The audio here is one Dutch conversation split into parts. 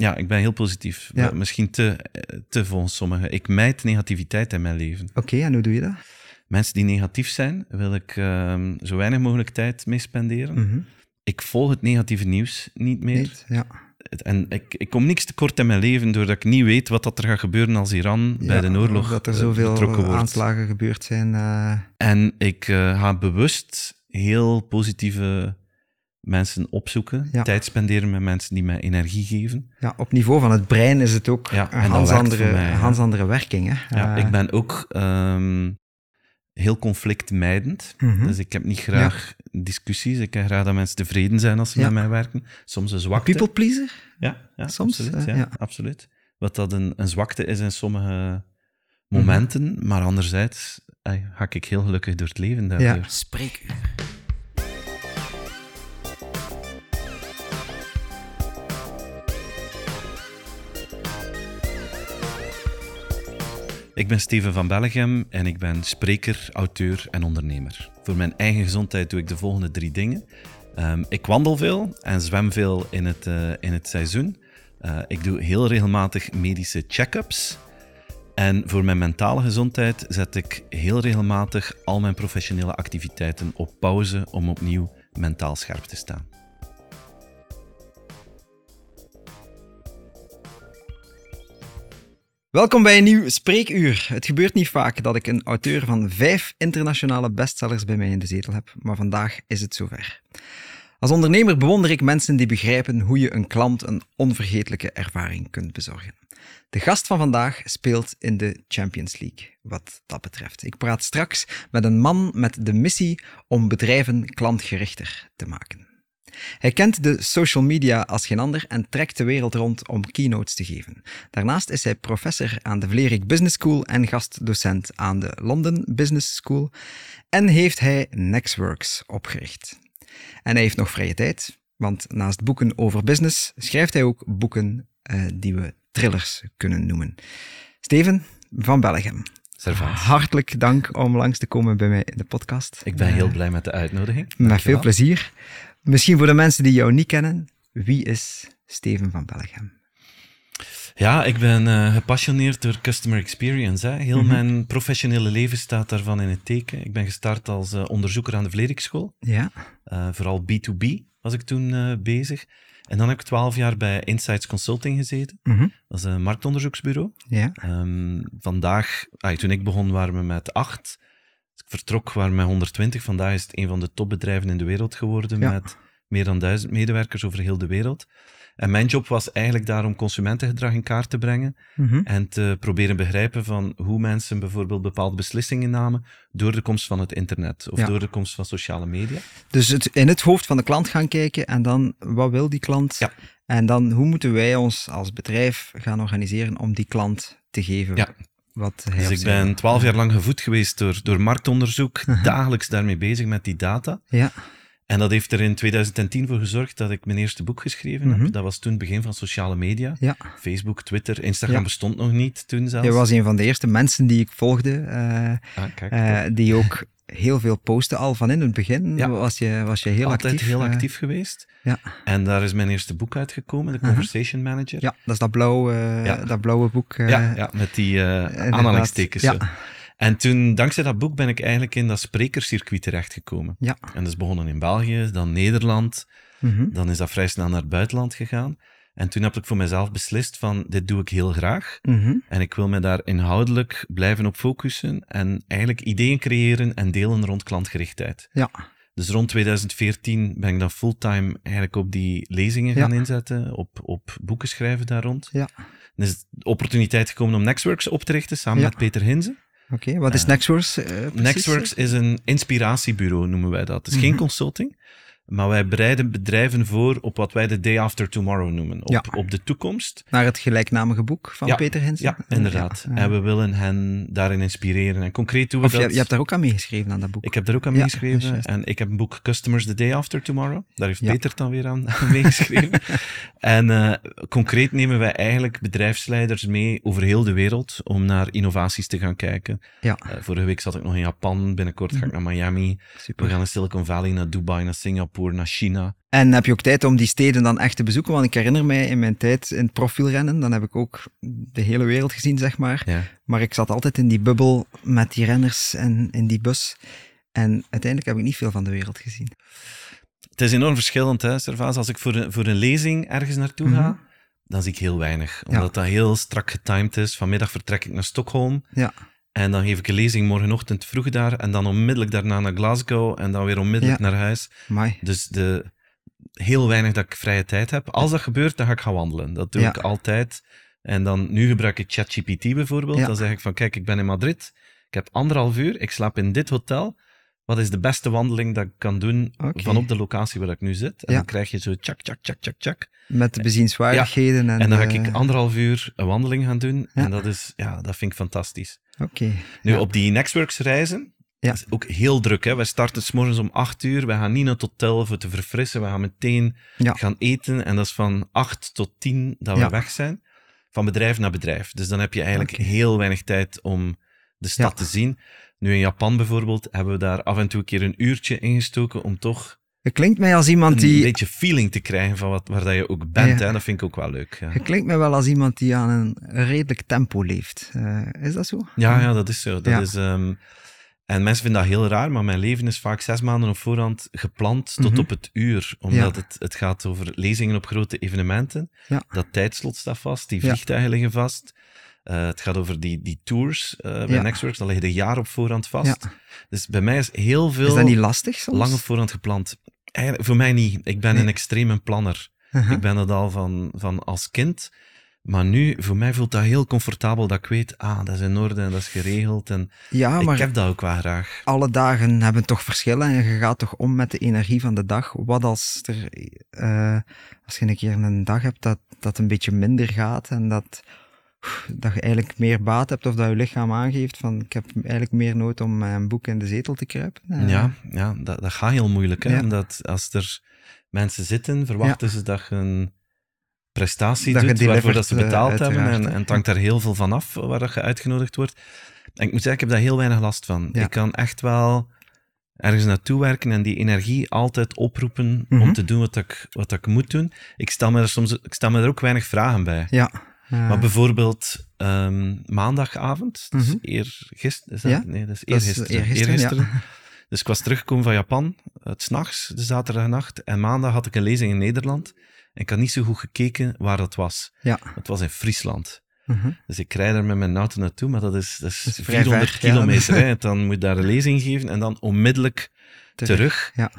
Ja, ik ben heel positief. Ja. Misschien te, eh, te volgens sommigen. Ik mijd negativiteit in mijn leven. Oké, en hoe doe je dat? Mensen die negatief zijn, wil ik ehm, zo weinig mogelijk tijd mee spenderen. Mhm. Ik volg het negatieve nieuws niet meer. Niet? Ja. En ik, ik kom niks tekort in mijn leven doordat ik niet weet wat dat er gaat gebeuren als Iran bij de oorlog Dat er eh, zoveel wordt. aanslagen gebeurd zijn. eh, En ik eh, ga bewust heel positieve mensen opzoeken. Ja. Tijd spenderen met mensen die mij energie geven. ja, op niveau van het brein is het ook Ja, een hans andere, mij, hans andere werking. Hè? Ja, Eh, ik ben ook ehm, heel conflictmijdend. mhm. Dus ik heb niet graag discussies. Ik heb graag dat mensen tevreden zijn als ze met mij werken. Soms een zwakte. People pleaser? Ja, ja Soms, absoluut. eh, absoluut. Wat dat een, een zwakte is in sommige momenten, Mhm. maar anderzijds ga ik heel gelukkig door het leven daardoor. Ja. Spreekuur. Ik ben Steven van Bellegem en ik ben spreker, auteur en ondernemer. Voor mijn eigen gezondheid doe ik de volgende drie dingen. Ehm, ik wandel veel en zwem veel in het, eh, in het seizoen. Eh, ik doe heel regelmatig medische check-ups. En voor mijn mentale gezondheid zet ik heel regelmatig al mijn professionele activiteiten op pauze om opnieuw mentaal scherp te staan. Welkom bij een nieuw spreekuur. Het gebeurt niet vaak dat ik een auteur van vijf internationale bestsellers bij mij in de zetel heb, maar vandaag is het zover. Als ondernemer bewonder ik mensen die begrijpen hoe je een klant een onvergetelijke ervaring kunt bezorgen. De gast van vandaag speelt in de Champions League, wat dat betreft. Ik praat straks met een man met de missie om bedrijven klantgerichter te maken. Hij kent de social media als geen ander en trekt de wereld rond om keynotes te geven. Daarnaast is hij professor aan de Vlerik Business School en gastdocent aan de London Business School. En heeft hij Nextworks opgericht. En hij heeft nog vrije tijd, want naast boeken over business schrijft hij ook boeken eh, die we thrillers kunnen noemen. Steven van Bellegem, Servaas. hartelijk dank om langs te komen bij mij in de podcast. Ik ben heel blij met de uitnodiging. Met veel plezier. Misschien voor de mensen die jou niet kennen, wie is Steven van Bellegem? Ja, ik ben eh, gepassioneerd door customer experience. Hè. Heel Mhm. mijn professionele leven staat daarvan in het teken. Ik ben gestart als eh, onderzoeker aan de Vlerikschool. Ja, Eh, vooral B2B was ik toen bezig. En dan heb ik twaalf jaar bij Insights Consulting gezeten. Mhm. Dat is een marktonderzoeksbureau. ja, Ehm, vandaag, ah, toen ik begon, waren we met acht. Ik vertrok, we met 120. Vandaag is het een van de topbedrijven in de wereld geworden. Ja. Met meer dan duizend medewerkers over heel de wereld. En mijn job was eigenlijk daar om consumentengedrag in kaart te brengen. Mhm. En te proberen begrijpen van hoe mensen bijvoorbeeld bepaalde beslissingen namen door de komst van het internet of Ja. door de komst van sociale media. Dus het, in het hoofd van de klant gaan kijken en dan, wat wil die klant? Ja. En dan, hoe moeten wij ons als bedrijf gaan organiseren om die klant te geven Ja. Wat hij Dus ik ben twaalf jaar lang gevoed geweest door, door marktonderzoek, Mhm. dagelijks daarmee bezig met die data. Ja, En dat heeft er in 2010 voor gezorgd dat ik mijn eerste boek geschreven Mhm. heb. Dat was toen het begin van sociale media. ja. Facebook, Twitter, Instagram Ja. bestond nog niet toen zelfs. Jij was een van de eerste mensen die ik volgde, Ah, kijk, eh, die ook heel veel posten al van in het begin. Ja. Was, je, was je heel altijd actief. heel eh, actief geweest. ja. En daar is mijn eerste boek uitgekomen, The Mhm. Conversation Manager. ja, dat is dat blauwe, Ja. dat blauwe boek. eh, Ja, ja, met die eh aanhalingstekens. Ja. zo. En toen, dankzij dat boek, ben ik eigenlijk in dat sprekerscircuit terechtgekomen. Ja. En dat is begonnen in België, dan Nederland, Mhm. dan is dat vrij snel naar het buitenland gegaan. En toen heb ik voor mezelf beslist van, dit doe ik heel graag. Mhm. En ik wil me daar inhoudelijk blijven op focussen en eigenlijk ideeën creëren en delen rond klantgerichtheid. Ja. Dus rond 2014 ben ik dan fulltime eigenlijk op die lezingen Ja. gaan inzetten, op, op boeken schrijven daar rond. Ja. Dan is de opportuniteit gekomen om Nextworks op te richten samen Ja. met Peter Hinze. Oké, wat is Nextworks? eh, precies? Nextworks is een inspiratiebureau, noemen wij dat. Het is Mhm. geen consulting, maar wij bereiden bedrijven voor op wat wij de day after tomorrow noemen. Op, Ja. op de toekomst. Naar het gelijknamige boek van Ja, Peter Hinsen? Ja, inderdaad. Ja. En we willen hen daarin inspireren. En concreet doen we Of je, dat... je hebt daar ook aan meegeschreven aan dat boek. Ik heb daar ook aan meegeschreven. En ik heb een boek Customers the Day After Tomorrow. Daar heeft. Peter dan weer aan aan meegeschreven. en eh, concreet nemen wij eigenlijk bedrijfsleiders mee over heel de wereld om naar innovaties te gaan kijken. Ja, Eh, vorige week zat ik nog in Japan. Binnenkort ga ik naar Miami. super. We gaan naar Silicon Valley, naar Dubai, naar Singapore, naar China. En heb je ook tijd om die steden dan echt te bezoeken? Want ik herinner mij in mijn tijd in het profielrennen, dan heb ik ook de hele wereld gezien, zeg maar. Ja. Maar ik zat altijd in die bubbel met die renners en in die bus. En uiteindelijk heb ik niet veel van de wereld gezien. Het is enorm verschillend, hè, Servaas. Als ik voor een, voor een lezing ergens naartoe ga, Mhm. dan zie ik heel weinig. Omdat dat heel strak getimed is. Vanmiddag vertrek ik naar Stockholm. Ja, En dan geef ik een lezing morgenochtend vroeg daar. En dan onmiddellijk daarna naar Glasgow. En dan weer onmiddellijk Ja. naar huis. Dus de, heel weinig dat ik vrije tijd heb. Als dat gebeurt, dan ga ik gaan wandelen. Dat doe Ja. ik altijd. En dan, nu gebruik ik ChatGPT bijvoorbeeld. Ja. Dan zeg ik van, kijk, ik ben in Madrid. Ik heb anderhalf uur. Ik slaap in dit hotel. Wat is de beste wandeling dat ik kan doen Oké. van op de locatie waar ik nu zit? En Ja. dan krijg je zo tjak, tjak, tjak, tjak, tjak. Met de bezienswaardigheden. En, En dan ga de- ik anderhalf uur een wandeling gaan doen. Ja. En dat is, ja, dat vind ik fantastisch. Oké. Nu, op die Nextworks reizen, Ja. dat is ook heel druk. Hè? Wij starten s morgens om acht uur. We gaan niet naar het hotel voor te verfrissen. We gaan meteen gaan eten. En dat is van acht tot tien dat we weg zijn. Van bedrijf naar bedrijf. Dus dan heb je eigenlijk heel weinig tijd om de stad te zien. Nu in Japan bijvoorbeeld hebben we daar af en toe een keer een uurtje ingestoken om toch Je klinkt mij als iemand een die beetje feeling te krijgen van wat, waar dat je ook bent. Ja. Hè? Dat vind ik ook wel leuk. Ja. Je klinkt mij wel als iemand die aan een redelijk tempo leeft. Eh, is dat zo? Ja, ja, dat is zo. Dat Ja. is, ehm, en mensen vinden dat heel raar, maar mijn leven is vaak zes maanden op voorhand gepland tot Mhm. op het uur. Omdat het, het gaat over lezingen op grote evenementen. Ja. Dat tijdslot staat vast, die vliegtuigen liggen vast. Eh, het gaat over die, die tours eh, bij Ja. Nextworks, dat liggen een jaar op voorhand vast. Ja. Dus bij mij is heel veel Is dat niet lastig soms? lang op voorhand gepland. Eigenlijk, voor mij niet. Ik ben Nee. een extreme planner. Uh-huh. Ik ben dat al van, van als kind. Maar nu, voor mij voelt dat heel comfortabel dat ik weet, ah, dat is in orde en dat is geregeld. En Ja, maar ik heb dat ook wel graag. alle dagen hebben toch verschillen en je gaat toch om met de energie van de dag. Wat als er, eh, als je een keer een dag hebt dat dat een beetje minder gaat en dat, dat je eigenlijk meer baat hebt of dat je lichaam aangeeft van ik heb eigenlijk meer nood om mijn boek in de zetel te kruipen. Eh, Ja, ja dat, dat gaat heel moeilijk. Hè? Ja. Omdat als er mensen zitten, verwachten ze dat je een prestatie Dat doet waarvoor dat ze betaald eh, hebben. En, en het hangt daar heel veel van af waar dat je uitgenodigd wordt. En ik moet zeggen, ik heb daar heel weinig last van. Ja. Ik kan echt wel ergens naartoe werken en die energie altijd oproepen Mhm. om te doen wat ik, wat ik moet doen. Ik stel me er soms ik stel me er ook weinig vragen bij. Ja. Eh, Maar bijvoorbeeld ehm, maandagavond, dus Mhm. eergisteren, is dat? Ja, Nee, dat is eergisteren. eergisteren. Dus ik was teruggekomen van Japan, het s'nachts, de zaterdagnacht. En maandag had ik een lezing in Nederland. En ik had niet zo goed gekeken waar dat was. ja. Het was in Friesland. Mhm. Dus ik rijd er met mijn auto naartoe, maar dat is, dat is, Dat is vrij 400 ver, ja. kilometer. Hè. Dan moet je daar een lezing geven en dan onmiddellijk terug. Ja.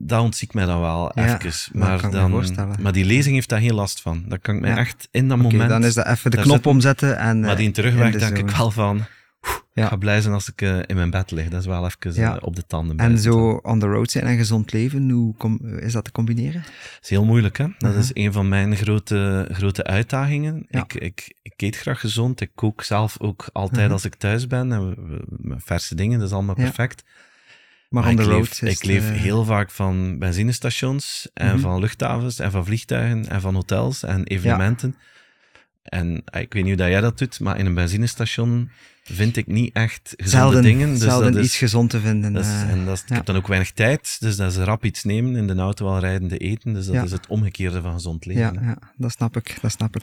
Dat ontziek mij dan wel Ja, even. Maar, dan, maar die lezing heeft daar heel last van. Dat kan ik mij Ja. echt in dat moment... dan is dat even de knop omzetten en Maar eh, die terugweg in de denk ik wel van... Ja. Ik ga blij zijn als ik eh, in mijn bed lig. Dat is wel even Ja. eh, op de tanden. En zo on the road zijn en gezond leven, hoe kom, is dat te combineren? Dat is heel moeilijk, hè? Dat Mhm. is een van mijn grote, grote uitdagingen. Ja. Ik, ik, ik eet graag gezond. Ik kook zelf ook altijd Mhm. als ik thuis ben. En we- we- met verse dingen, dat is allemaal perfect. Maar, Maar on the ik road leef, is ik leef heel vaak van benzinestations en Mhm. van luchthavens en van vliegtuigen en van hotels en evenementen. En eh, ik weet niet hoe dat jij dat doet, maar in een benzinestation vind ik niet echt gezonde zelden, dingen. Dus zelden dat is, iets gezond te vinden. Dat is, eh. en dat is- ik heb dan ook weinig tijd, dus dat is rap iets nemen, in de auto al rijdende eten. Dus dat Ja. is het omgekeerde van gezond leven. ja, ja, dat snap ik. Dat snap ik.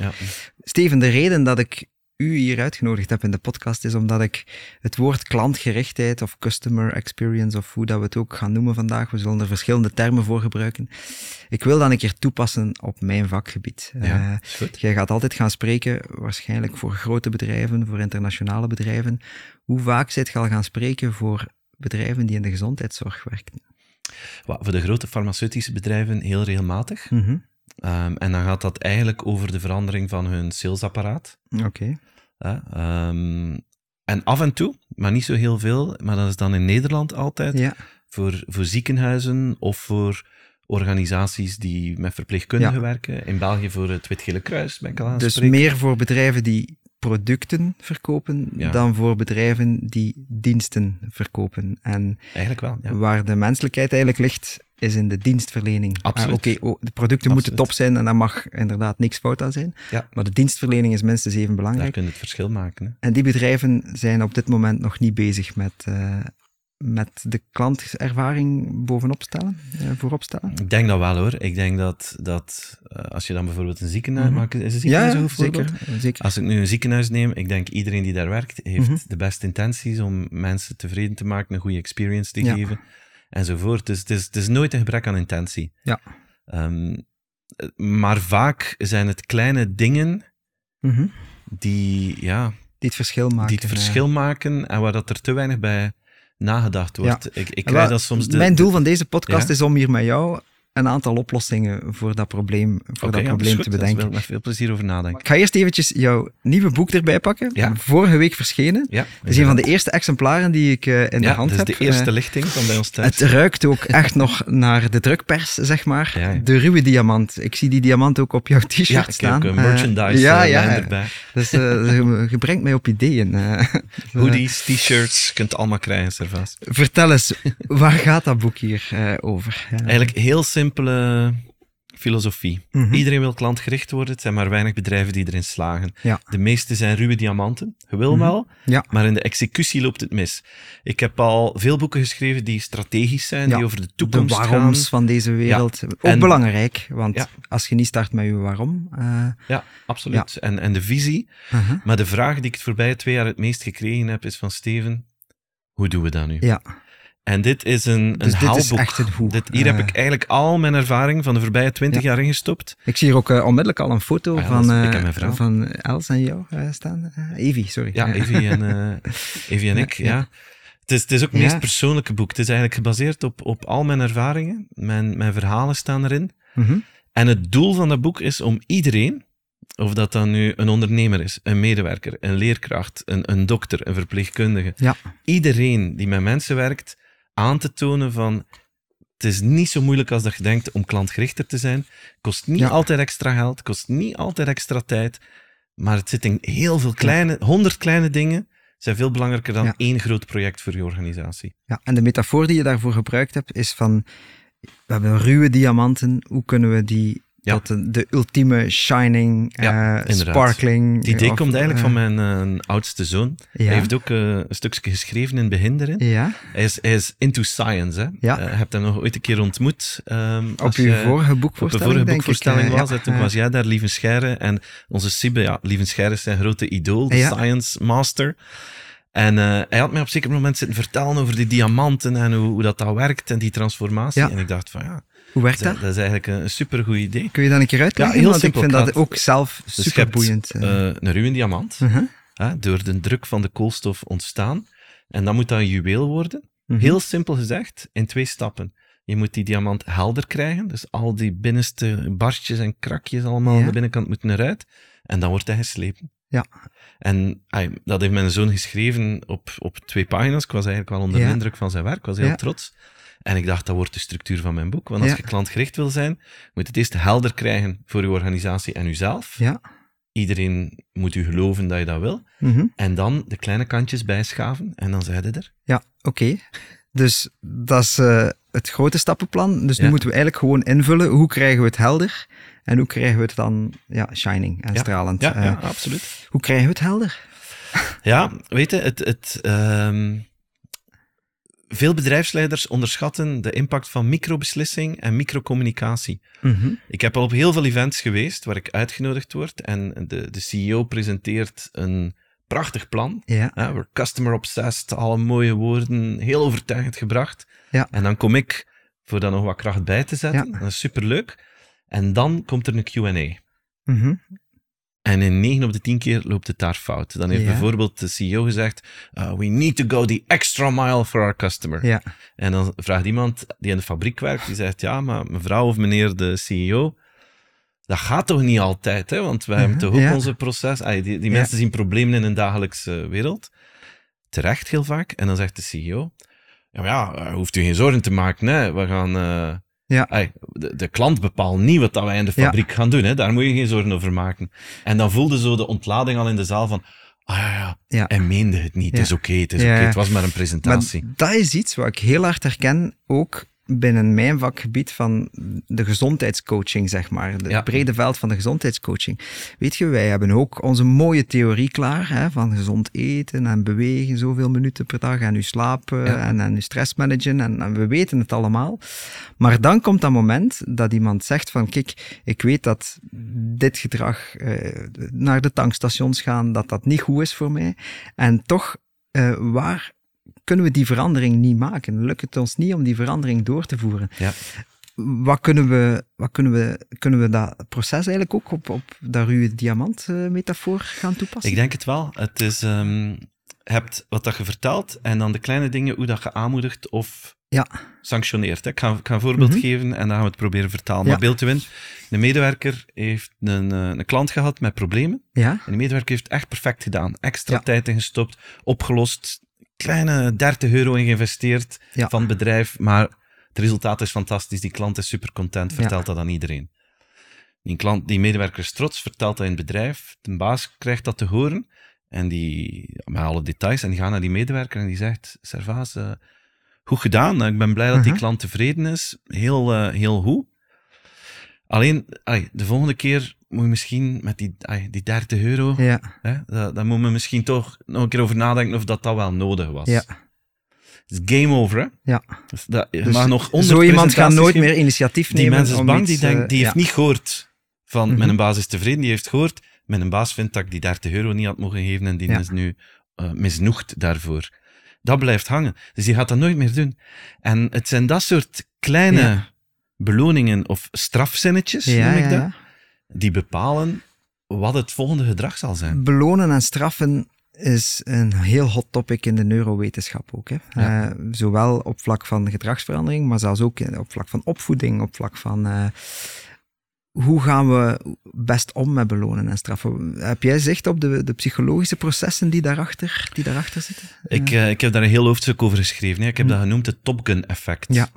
Steven, de reden dat ik u hier uitgenodigd heb in de podcast is omdat ik het woord klantgerichtheid of customer experience of hoe dat we het ook gaan noemen vandaag, we zullen er verschillende termen voor gebruiken. Ik wil dat een keer toepassen op mijn vakgebied. Ja, Eh. Jij gaat altijd gaan spreken, waarschijnlijk voor grote bedrijven, voor internationale bedrijven. Hoe vaak zit je al gaan spreken voor bedrijven die in de gezondheidszorg werken? Voor de grote farmaceutische bedrijven heel regelmatig. Mhm. Ehm, en dan gaat dat eigenlijk over de verandering van hun salesapparaat. Oké. Ehm, en af en toe, maar niet zo heel veel, maar dat is dan in Nederland altijd, Ja. voor, voor ziekenhuizen of voor organisaties die met verpleegkundigen Ja. werken. In België voor het Wit-Gele Kruis ben ik al aan het Dus meer voor bedrijven die producten verkopen Ja. dan voor bedrijven die diensten verkopen. En Eigenlijk wel, ja. waar de menselijkheid eigenlijk ligt, is in de dienstverlening. Absoluut. Ah, Oké, oh, de producten moeten Absoluut. top zijn en daar mag inderdaad niks fout aan zijn. Ja. Maar de dienstverlening is minstens even Daar belangrijk. kun je het verschil maken. Hè. En die bedrijven zijn op dit moment nog niet bezig met, eh, met de klantervaring bovenop stellen, eh, voorop stellen? Ik denk dat wel hoor. Ik denk dat, dat eh, als je dan bijvoorbeeld een ziekenhuis Mhm. maakt, is een ziekenhuis Ja, zeker. zeker. Als ik nu een ziekenhuis neem, ik denk iedereen die daar werkt, heeft Mhm. de beste intenties om mensen tevreden te maken, een goede experience te Ja. geven, enzovoort. Dus het is, het is nooit een gebrek aan intentie. Ja. Ehm, eh, maar vaak zijn het kleine dingen Mhm. die, ja, Die het verschil maken. die het eh. verschil maken en waar dat er te weinig bij nagedacht wordt. Ik, ik En krijg dat soms de... Mijn doel van deze podcast Ja? is om hier met jou een aantal oplossingen voor dat probleem, voor dat ja, probleem is te Daar bedenken. wil ik met veel plezier over nadenken. Ik ga eerst eventjes jouw nieuwe boek erbij pakken. Ja. Vorige week verschenen. Ja, Het is een van de eerste exemplaren die ik eh, in de ja, hand dat is heb. de eerste Eh, lichting van bij ons thuis. het ruikt ook echt nog naar de drukpers, zeg maar. Ja, ja. De ruwe diamant. Ik zie die diamant ook op jouw t-shirt ja, ik heb staan. een Eh, merchandise ja, ja. erbij. Dus je, brengt mij op ideeën. Hoodies, t-shirts, kunt allemaal krijgen, Servaas. Vertel eens, waar gaat dat boek hier over? Ja. Eigenlijk heel simpele filosofie. Mhm. Iedereen wil klantgericht worden. Het zijn maar weinig bedrijven die erin slagen. Ja. De meeste zijn ruwe diamanten. Je wil Mhm. wel, Ja. maar in de executie loopt het mis. Ik heb al veel boeken geschreven die strategisch zijn, Ja, die over de de toekomst waaroms gaan. van deze wereld. Ook En- belangrijk, want als je niet start met je waarom. eh, Ja, absoluut. En, en de visie. uh-huh. Maar de vraag die ik het voorbije twee jaar het meest gekregen heb, is van Steven, hoe doen we dat nu? Ja, En dit is een, een Dus dit is haalboek. echt het hoe. Dit, hier Eh. heb ik eigenlijk al mijn ervaring van de voorbije twintig Ja. jaar ingestopt. ik zie hier ook eh, onmiddellijk al een foto Ah van, is eh, van Els en jou eh, staan. Eh, Evie, sorry. Ja, Eh, Evie en, eh, Evie en Ja, ik, ja. ja. Het is, het is ook het meest persoonlijke boek. Het is eigenlijk gebaseerd op, op al mijn ervaringen. Mijn, mijn verhalen staan erin. mhm. En het doel van dat boek is om iedereen, of dat dan nu een ondernemer is, een medewerker, een leerkracht, een, een dokter, een verpleegkundige, Ja. iedereen die met mensen werkt, aan te tonen van het is niet zo moeilijk als dat je denkt om klantgerichter te zijn. Kost niet Ja. altijd extra geld, kost niet altijd extra tijd, maar het zit in heel veel kleine, honderd kleine dingen zijn veel belangrijker dan Ja. één groot project voor je organisatie. Ja, en de metafoor die je daarvoor gebruikt hebt, is van, we hebben ruwe diamanten, hoe kunnen we die Ja. tot de, de ultieme shining, Ja, eh, sparkling... Het idee of, komt eigenlijk eh, van mijn eh, oudste zoon. Ja. Hij heeft ook eh, een stukje geschreven in het begin erin. Ja, Hij is, hij is into science. Hè? Ja. Eh, je hebt hem nog ooit een keer ontmoet. ehm, op als je vorige boekvoorstelling, vorige denk ik, boekvoorstelling eh, was. hè. Toen eh, was jij daar, Lieven Scheire. En onze Sibbe, ja, Lieven Scheire is zijn grote idool, de science master. En eh, hij had mij op een zeker moment zitten vertellen over die diamanten en hoe, hoe dat, dat werkt en die transformatie. Ja. En ik dacht van ja, Hoe werkt dat, dat? dat is eigenlijk een, supergoed idee. Kun je dat een keer uitleggen? Ja, heel Want simpel. ik vind dat ook zelf Dus je super hebt, boeiend. eh, een ruwe diamant, uh-huh. hè, door de druk van de koolstof ontstaan. En dan moet dat een juweel worden. Mhm. Heel simpel gezegd, in twee stappen. Je moet die diamant helder krijgen, dus al die binnenste barstjes en krakjes allemaal Ja. aan de binnenkant moeten eruit. En dan wordt hij geslepen. Ja. En dat heeft mijn zoon geschreven op, op twee pagina's. Ik was eigenlijk wel onder de indruk van zijn werk, ik was heel Ja. trots. En ik dacht, dat wordt de structuur van mijn boek. Want als Ja. je klantgericht wil zijn, moet je het eerst helder krijgen voor je organisatie en jezelf. Ja. Iedereen moet u geloven dat je dat wil. Mhm. En dan de kleine kantjes bijschaven en dan zijn ze er. Ja, oké. Dus dat is eh, het grote stappenplan. Dus nu moeten we eigenlijk gewoon invullen hoe krijgen we het helder en hoe krijgen we het dan ja, shining en Ja. stralend. Ja, Eh, ja, absoluut. Hoe krijgen we het helder? Ja, weet je, het, het, ehm, veel bedrijfsleiders onderschatten de impact van microbeslissing en microcommunicatie. Mhm. Ik heb al op heel veel events geweest waar ik uitgenodigd word en de, de CEO presenteert een prachtig plan. Ja, Hè, we're customer obsessed, alle mooie woorden, heel overtuigend gebracht. Ja. En dan kom ik voor daar nog wat kracht bij te zetten. Ja. Dat is superleuk. En dan komt er een Q&A. Mhm. En in 9 op de 10 keer loopt het daar fout. Dan heeft Ja. bijvoorbeeld de CEO gezegd: uh, We need to go the extra mile for our customer. ja. En dan vraagt iemand die in de fabriek werkt, die zegt: Ja, maar mevrouw of meneer de CEO, dat gaat toch niet altijd, hè? Want wij hebben Mhm, toch ook ja. onze proces. Ay, die die mensen zien problemen in hun dagelijkse wereld. Terecht heel vaak. En dan zegt de CEO: Ja, maar ja, eh, hoeft u geen zorgen te maken, hè? We gaan. eh, Ja. ay, de, de klant bepaalt niet wat dat wij in de Ja. fabriek gaan doen. Hè? Daar moet je geen zorgen over maken. En dan voelde zo de ontlading al in de zaal van... Ah ja, ja, Ja. hij meende het niet. Het is oké, het is oké. Het was maar een Maar presentatie. dat is iets wat ik heel hard herken, ook binnen mijn vakgebied van de gezondheidscoaching, zeg maar. Ja. brede veld van de gezondheidscoaching. Weet je, wij hebben ook onze mooie theorie klaar, hè, van gezond eten en bewegen, zoveel minuten per dag, en uw slaap Ja. en, en uw stress managen, en, en we weten het allemaal. Maar dan komt dat moment dat iemand zegt van, kijk, ik weet dat dit gedrag eh, naar de tankstations gaan, dat dat niet goed is voor mij. En toch, eh, waar kunnen we die verandering niet maken? Lukt het ons niet om die verandering door te voeren? Ja. Wat kunnen we, wat kunnen we, kunnen we dat proces eigenlijk ook op, op dat ruwe diamant-metafoor gaan toepassen? Ik denk het wel. Het is, ehm, je hebt wat dat je vertelt en dan de kleine dingen, hoe dat je aanmoedigt of Ja. sanctioneert. Ik, ga, ik ga een voorbeeld Mhm. geven en dan gaan we het proberen vertalen. Ja. Maar beeld u in, een medewerker heeft een, eh, een klant gehad met problemen. Ja? En die medewerker heeft echt perfect gedaan. Extra tijd ingestopt, opgelost, kleine 30 euro in geïnvesteerd Ja. van het bedrijf, maar het resultaat is fantastisch. Die klant is super content, vertelt dat aan iedereen. Die, klant, die medewerker is trots, vertelt dat in het bedrijf. De baas krijgt dat te horen en die, met alle details, en die gaat naar die medewerker en die zegt, Servaas, eh, goed gedaan, ik ben blij dat die Mhm. klant tevreden is, heel, eh, heel goed. Alleen, ai, de volgende keer moet je misschien met die, ai, die 30 euro, Ja. hè, dat, daar moet men misschien toch nog een keer over nadenken of dat, dat wel nodig was. Ja. Het is game over, hè. Ja. Dus dat, Dus nog 100 Zo iemand gaat nooit meer initiatief. Die nemen. mens is om bang, die, denkt, eh, die heeft ja. niet gehoord van Mhm. mijn baas is tevreden, die heeft gehoord, mijn baas vindt dat ik die 30 euro niet had mogen geven en die Ja. is nu eh, misnoegd daarvoor. Dat blijft hangen. Dus die gaat dat nooit meer doen. En het zijn dat soort kleine. Beloningen of strafzinnetjes, Ja, noem ik dat, die bepalen wat het volgende gedrag zal zijn. Belonen en straffen is een heel hot topic in de neurowetenschap ook. Hè. Ja. Eh, zowel op vlak van gedragsverandering, maar zelfs ook op vlak van opvoeding, op vlak van eh, hoe gaan we best om met belonen en straffen. Heb jij zicht op de, de psychologische processen die daarachter, die daarachter zitten? Ik, eh, ik heb daar een heel hoofdstuk over geschreven. Hè. Ik heb dat genoemd het Top Gun effect. Ja.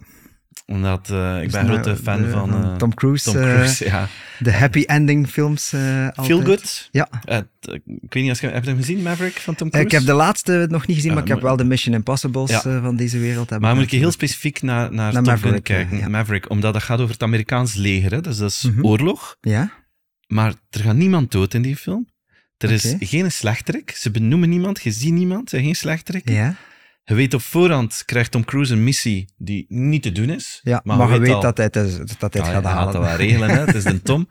Omdat eh, ik Dus ben een grote fan de- van, eh, Tom Cruise. Tom eh, Cruise. ja. de happy ending films. altijd. Feel Good. Ja. Ik weet niet, als je, heb je hem gezien, Maverick, van Tom Cruise? Ik heb de laatste nog niet gezien, maar ik heb wel de Mission Impossibles Ja. van deze wereld. heb Maar moet ik heel specifiek naar, naar, Naar Maverick, kijken. ja. Maverick, omdat dat gaat over het Amerikaans leger. Hè. Dus dat is Mhm. oorlog. Ja? Maar er gaat niemand dood in die film. Er is geen slechterik. Ze benoemen niemand. Je ziet niemand. Zijn geen slechterik. Ja? Je weet op voorhand, krijgt Tom Cruise een missie die niet te doen is. Ja, maar, je weet al- dat hij het, is- dat hij het Ja, gaat hij halen. dat wel regelen, hè. het is een Tom.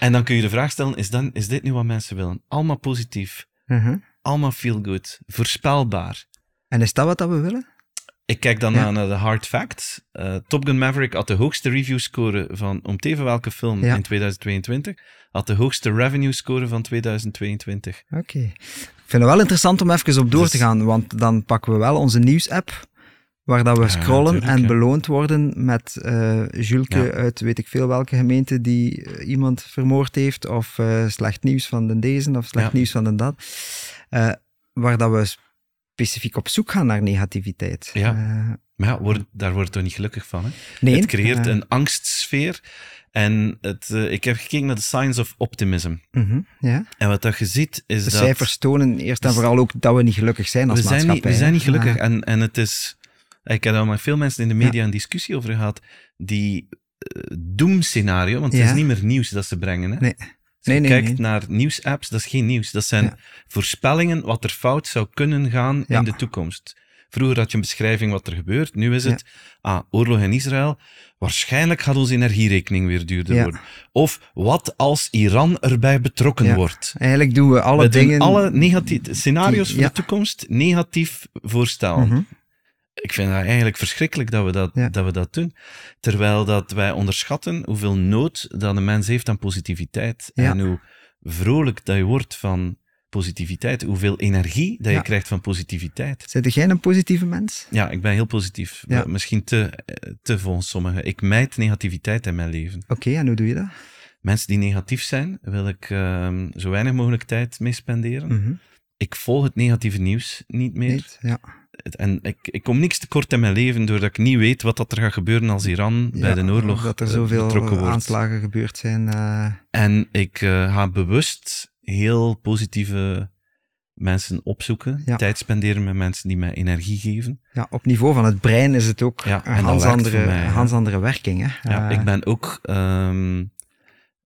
En dan kun je de vraag stellen, is, dan, is dit nu wat mensen willen? Allemaal positief, Mhm. allemaal feel good, voorspelbaar. En is dat wat dat we willen? Ik kijk dan Ja. naar de hard facts. Eh, Top Gun Maverick had de hoogste review score van, om te even welke film, Ja. in 2022. Had de hoogste revenue score van 2022. Oké. Ik vind het wel interessant om even op door Dus- te gaan, want dan pakken we wel onze nieuwsapp, waar dat we Ja, scrollen tuurlijk, en beloond worden met eh Julke uit weet ik veel welke gemeente die eh, iemand vermoord heeft, of slecht nieuws van de deze, of slecht nieuws van de dat. Waar dat we specifiek op zoek gaan naar negativiteit. Ja. Eh, Maar ja, word, daar wordt toch niet gelukkig van. Hè? nee, het creëert eh, een angstsfeer. En het, eh, ik heb gekeken naar de Science of Optimism. mhm, ja. En wat dat je ziet, is De dat... cijfers tonen eerst en Dus- vooral ook dat we niet gelukkig zijn als we zijn, niet, maatschappij. we zijn niet gelukkig. En, en het is... Ik heb daar met veel mensen in de media een discussie over gehad. Die doemscenario, want het Ja. is niet meer nieuws dat ze brengen. Hè? Nee. Als je Nee, nee, kijkt nee. naar nieuwsapps, dat is geen nieuws. Dat zijn Ja. voorspellingen wat er fout zou kunnen gaan Ja. in de toekomst. Vroeger had je een beschrijving wat er gebeurt. Nu is het, ah, oorlog in Israël. Waarschijnlijk gaat onze energierekening weer duurder worden. Of wat als Iran erbij betrokken wordt. Eigenlijk doen we alle We dingen... alle negatieve scenario's voor de toekomst negatief voorstellen. Mhm. Ik vind dat eigenlijk verschrikkelijk dat we dat, Ja. dat we dat doen. Terwijl dat wij onderschatten hoeveel nood dat een mens heeft aan positiviteit. Ja. En hoe vrolijk dat je wordt van positiviteit. Hoeveel energie dat je Ja. krijgt van positiviteit. Zit jij een positieve mens? Ja, ik ben heel positief. Misschien te, te volgens sommigen. Ik mijd negativiteit in mijn leven. Oké, en hoe doe je dat? Mensen die negatief zijn, wil ik ehm, zo weinig mogelijk tijd mee spenderen. Mhm. Ik volg het negatieve nieuws niet meer. Niet? Ja. En ik, ik kom niks tekort in mijn leven doordat ik niet weet wat dat er gaat gebeuren als Iran bij de oorlog Dat er eh, zoveel aanslagen gebeurd zijn. eh, En ik eh, ga bewust heel positieve mensen opzoeken, Ja. tijd spenderen met mensen die mij energie geven. Ja, op niveau van het brein is het ook Ja, een hans andere, mij, hans andere werking. Hè? Ja, ik ben ook ehm,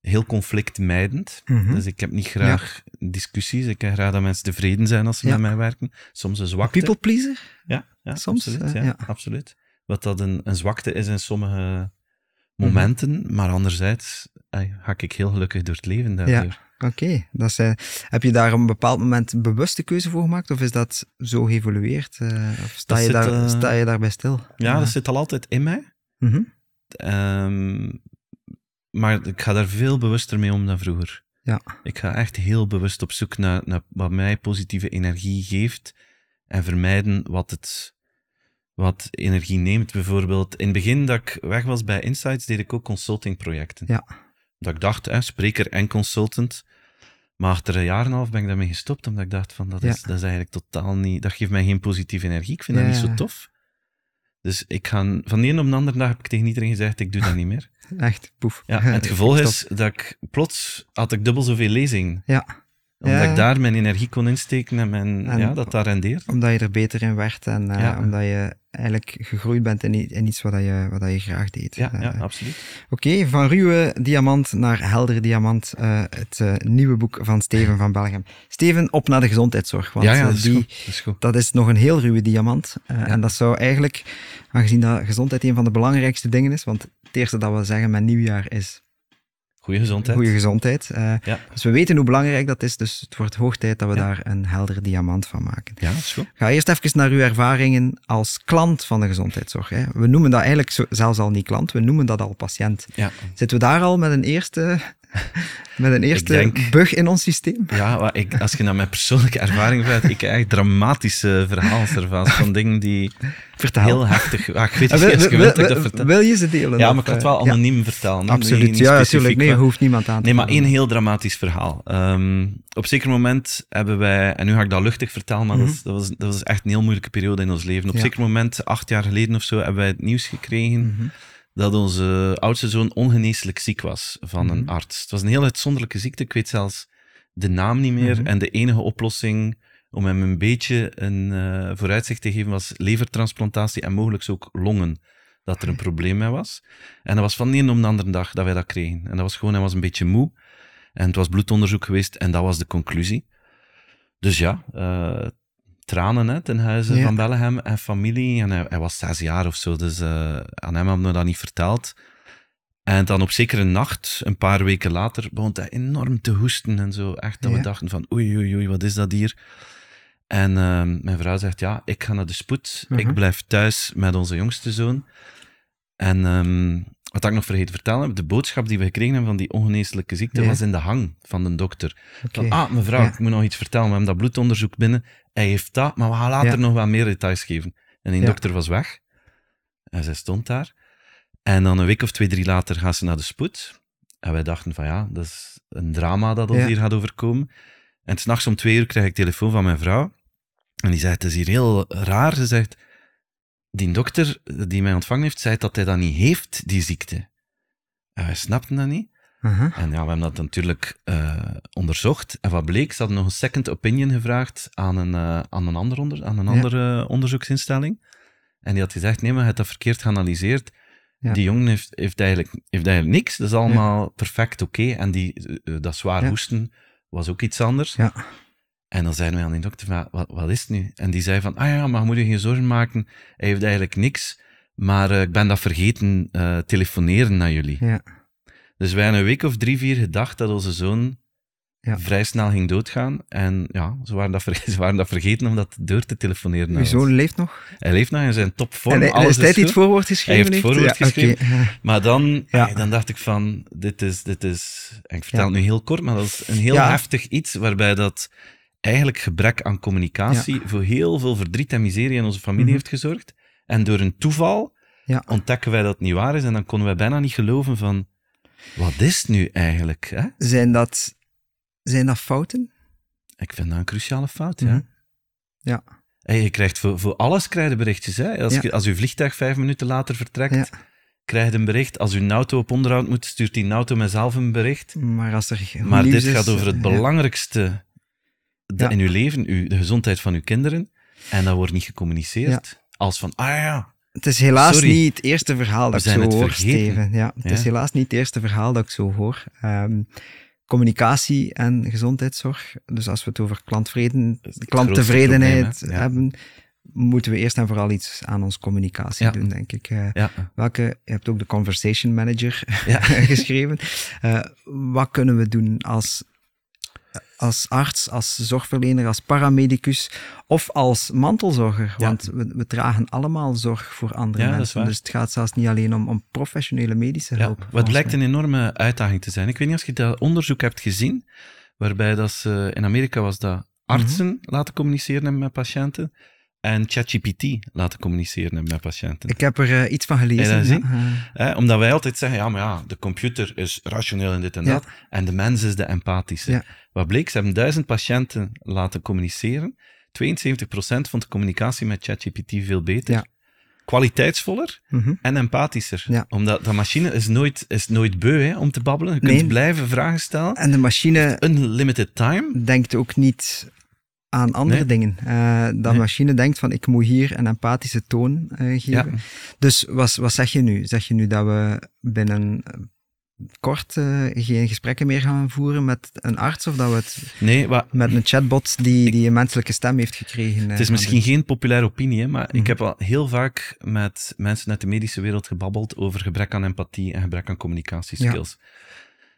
heel conflictmijdend. mhm. Dus ik heb niet graag discussies. Ik heb graag dat mensen tevreden zijn als ze Ja. met mij werken. Soms een zwakte. People pleaser? Ja, ja Soms, absoluut. eh, ja, absoluut. Wat dat een, een zwakte is in sommige momenten, maar anderzijds ga ik heel gelukkig door het leven daardoor. Oké. dat is, eh, Heb je daar op een bepaald moment een bewuste keuze voor gemaakt? Of is dat zo geëvolueerd? eh, of sta, Dat je zit, daar, sta je daarbij stil? Ja, dat zit al altijd in mij. mhm. Ehm, maar ik ga daar veel bewuster mee om dan vroeger. Ja. Ik ga echt heel bewust op zoek naar, naar wat mij positieve energie geeft en vermijden wat het wat energie neemt. Bijvoorbeeld, in het begin dat ik weg was bij Insights, deed ik ook consultingprojecten. Ja. Dat ik dacht, hè, spreker en consultant. Maar achter een jaar en een half ben ik daarmee gestopt, omdat ik dacht van, dat is, dat is eigenlijk totaal niet, dat geeft mij geen positieve energie. Ik vind Ja, dat niet zo tof. Dus ik ga, van de een op de andere dag heb ik tegen iedereen gezegd, ik doe dat niet meer. Echt, poef. Ja, en het gevolg is dat ik plots had ik dubbel zoveel lezingen. Ja, Omdat Ja. ik daar mijn energie kon insteken en, mijn, En- ja, dat daar rendeert. omdat je er beter in werd en eh, Ja. omdat je eigenlijk gegroeid bent in, iets wat je, wat je graag deed. Ja, ja, Eh, absoluut. Oké, van ruwe diamant naar heldere diamant. eh, het nieuwe boek van Steven van Belgium. Steven, op naar de gezondheidszorg. Want ja, ja, dat is, die, goed. Dat is goed. dat is nog een heel ruwe diamant. En dat zou eigenlijk, aangezien dat gezondheid een van de belangrijkste dingen is, want het eerste dat we zeggen met nieuwjaar is Goeie gezondheid. goede gezondheid. Eh, Ja. Dus we weten hoe belangrijk dat is, dus het wordt hoog tijd dat we Ja. daar een heldere diamant van maken. Ja, dat is goed. Ga eerst even naar uw ervaringen als klant van de gezondheidszorg. Hè. We noemen dat eigenlijk zo, zelfs al niet klant, we noemen dat al patiënt. Ja. Zitten we daar al met een eerste, met een eerste denk- bug in ons systeem? Ja, ik, als je naar mijn persoonlijke ervaring vraagt, ik heb echt dramatische verhaalservaas van dingen die Vertel. heel heftig... Ja, ik weet Eh, niet wil, wil- dat ik wil- dat vertel. wil je ze delen? Ja, maar ik ga het eh, wel ja, anoniem vertellen. Absoluut, Niet- niet ja, natuurlijk. Nee, hoeft niemand aan te Nee, maar één heel dramatisch verhaal. Ehm, op een zeker moment hebben wij, en nu ga ik dat luchtig vertellen, maar dat, is- dat, was, dat was echt een heel moeilijke periode in ons leven. Op een Mhm. Ja. zeker moment, acht jaar geleden of zo, hebben wij het nieuws gekregen Mhm. Dat onze oudste zoon ongeneeslijk ziek was van een Mhm. arts. Het was een heel uitzonderlijke ziekte, ik weet zelfs de naam niet meer. Mhm. En de enige oplossing om hem een beetje een eh, vooruitzicht te geven was levertransplantatie en mogelijk ook longen. Dat er een probleem mee was. En dat was van de ene op de andere dag dat wij dat kregen. En dat was gewoon, hij was een beetje moe. En het was bloedonderzoek geweest en dat was de conclusie. Dus ja, eh, tranen hè, ten huize Ja. van Bellegem en familie. En hij, hij was zes jaar of zo, dus eh, aan hem hebben we dat niet verteld. En dan op zekere nacht, een paar weken later, begon hij enorm te hoesten en zo. Echt dat we dachten van oei, oei, oei, wat is dat hier? En ehm, mijn vrouw zegt, ja, ik ga naar de spoed. Mhm. Ik blijf thuis met onze jongste zoon. En ehm, wat ik nog vergeten vertellen heb, de boodschap die we gekregen hebben van die ongeneeslijke ziekte Ja. was in de hang van de dokter. Oké. Van, ah, mevrouw, Ja. ik moet nog iets vertellen. We hebben dat bloedonderzoek binnen. Hij heeft dat, maar we gaan later Ja. nog wat meer details geven. En die dokter was weg. En zij stond daar. En dan een week of twee, drie later gaan ze naar de spoed. En wij dachten van ja, dat is een drama dat ons hier gaat overkomen. En s'nachts om twee uur krijg ik telefoon van mijn vrouw. En die zegt, het is hier heel raar. Ze zegt, die dokter die mij ontvangen heeft, zei dat hij dat niet heeft, die ziekte. En wij snapten dat niet. Aha. En ja, we hebben dat natuurlijk eh, onderzocht. En wat bleek, ze hadden nog een second opinion gevraagd aan een, eh, aan een, ander onder, aan een Ja. andere onderzoeksinstelling. En die had gezegd, nee, maar je hebt dat verkeerd geanalyseerd. Ja. Die jongen heeft, heeft, eigenlijk, heeft eigenlijk niks. Dat is allemaal perfect oké. En die, eh, dat zwaar hoesten was ook iets anders. Ja. En dan zeiden wij aan die dokter, van, wat, wat is het nu? En die zei van, ah ja, maar je moet je geen zorgen maken. Hij heeft eigenlijk niks. Maar eh, ik ben dat vergeten eh, telefoneren naar jullie. Ja. Dus wij hebben een week of drie, vier gedacht dat onze zoon Ja. vrij snel ging doodgaan. En ja, ze waren dat, ver- ze waren dat vergeten om dat door te telefoneren. naar Uw zoon leeft nog? Hij leeft nog in zijn topvorm. en hij, is goed. het voorwoord geschreven Hij heeft het voorwoord Ja, geschreven. Maar dan, Ja. eh, dan dacht ik van, dit is, dit is, en ik vertel het nu heel kort, maar dat is een heel heftig iets waarbij dat eigenlijk gebrek aan communicatie voor heel veel verdriet en miserie in onze familie Mhm. heeft gezorgd. En door een toeval Ja. ontdekken wij dat het niet waar is en dan konden wij bijna niet geloven van, wat is het nu eigenlijk? Hè? Zijn, dat, zijn dat fouten? Ik vind dat een cruciale fout, ja. Mhm. Ja. Hey, je krijgt voor, voor alles krijg je berichtjes. Hè? Als, Ja. je, als uw vliegtuig vijf minuten later vertrekt, Ja. krijg je een bericht. Als uw auto op onderhoud moet, stuurt die auto mijzelf een bericht. Maar als er Maar dit is, gaat over het belangrijkste de- Ja. in uw leven, uw, de gezondheid van uw kinderen, en dat wordt niet gecommuniceerd. Als van, ah ja, Het is helaas Sorry. niet het eerste verhaal dat ik zo hoor. Steven. Ja, het Ja. is helaas niet het eerste verhaal dat ik zo hoor. Communicatie en gezondheidszorg. Dus als we het over klanttevredenheid probleem, hebben, moeten we eerst en vooral iets aan onze communicatie Ja. doen, denk ik. Eh, ja, welke, je hebt ook de Conversation Manager Ja. geschreven. Eh, wat kunnen we doen als, als arts, als zorgverlener, als paramedicus of als mantelzorger? Ja. Want we, we dragen allemaal zorg voor andere Ja, mensen. Dus het gaat zelfs niet alleen om, om professionele medische ja. hulp. Wat volgens blijkt mij. een enorme uitdaging te zijn. Ik weet niet of je dat onderzoek hebt gezien, waarbij dat ze, in Amerika was dat artsen Mhm. laten communiceren met patiënten en ChatGPT laten communiceren met patiënten. Ik heb er eh, iets van gelezen. Eh, omdat wij altijd zeggen, ja, maar ja, de computer is rationeel en dit en Ja. dat, en de mens is de empathische. Ja. Wat bleek, ze hebben duizend patiënten laten communiceren. 72% vond de communicatie met ChatGPT veel beter. Kwaliteitsvoller mhm. en empathischer. Omdat dat machine is nooit, is nooit beu hè, om te babbelen. Je kunt Nee. blijven vragen stellen. En de machine Unlimited time. denkt ook niet aan andere Nee. dingen. Eh dat Nee. machine denkt van ik moet hier een empathische toon eh, geven. Ja. Dus wat, wat zeg je nu? Zeg je nu dat we binnen eh, kort geen gesprekken meer gaan voeren met een arts of dat we het Nee, wat, met een chatbot die, die een menselijke stem heeft gekregen? Het is misschien geen populaire opinie, maar Mhm. ik heb al heel vaak met mensen uit de medische wereld gebabbeld over gebrek aan empathie en gebrek aan communicatieskills.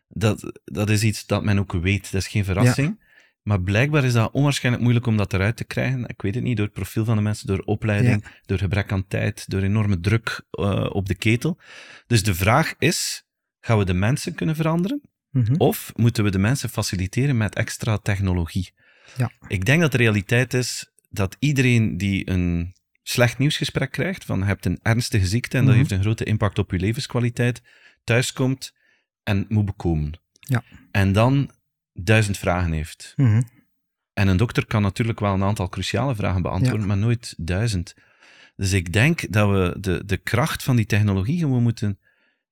Dat, dat is iets dat men ook weet, dat is geen verrassing. Maar blijkbaar is dat onwaarschijnlijk moeilijk om dat eruit te krijgen. Ik weet het niet, door het profiel van de mensen, door opleiding, door gebrek aan tijd, door enorme druk eh, op de ketel. Dus de vraag is, gaan we de mensen kunnen veranderen? Mhm. Of moeten we de mensen faciliteren met extra technologie? Ja. Ik denk dat de realiteit is dat iedereen die een slecht nieuwsgesprek krijgt, van je hebt een ernstige ziekte en dat Mhm. heeft een grote impact op je levenskwaliteit, thuiskomt en moet bekomen. Ja. En dan duizend vragen heeft. Mhm. En een dokter kan natuurlijk wel een aantal cruciale vragen beantwoorden, Ja. maar nooit duizend. Dus ik denk dat we de, de kracht van die technologie gewoon moeten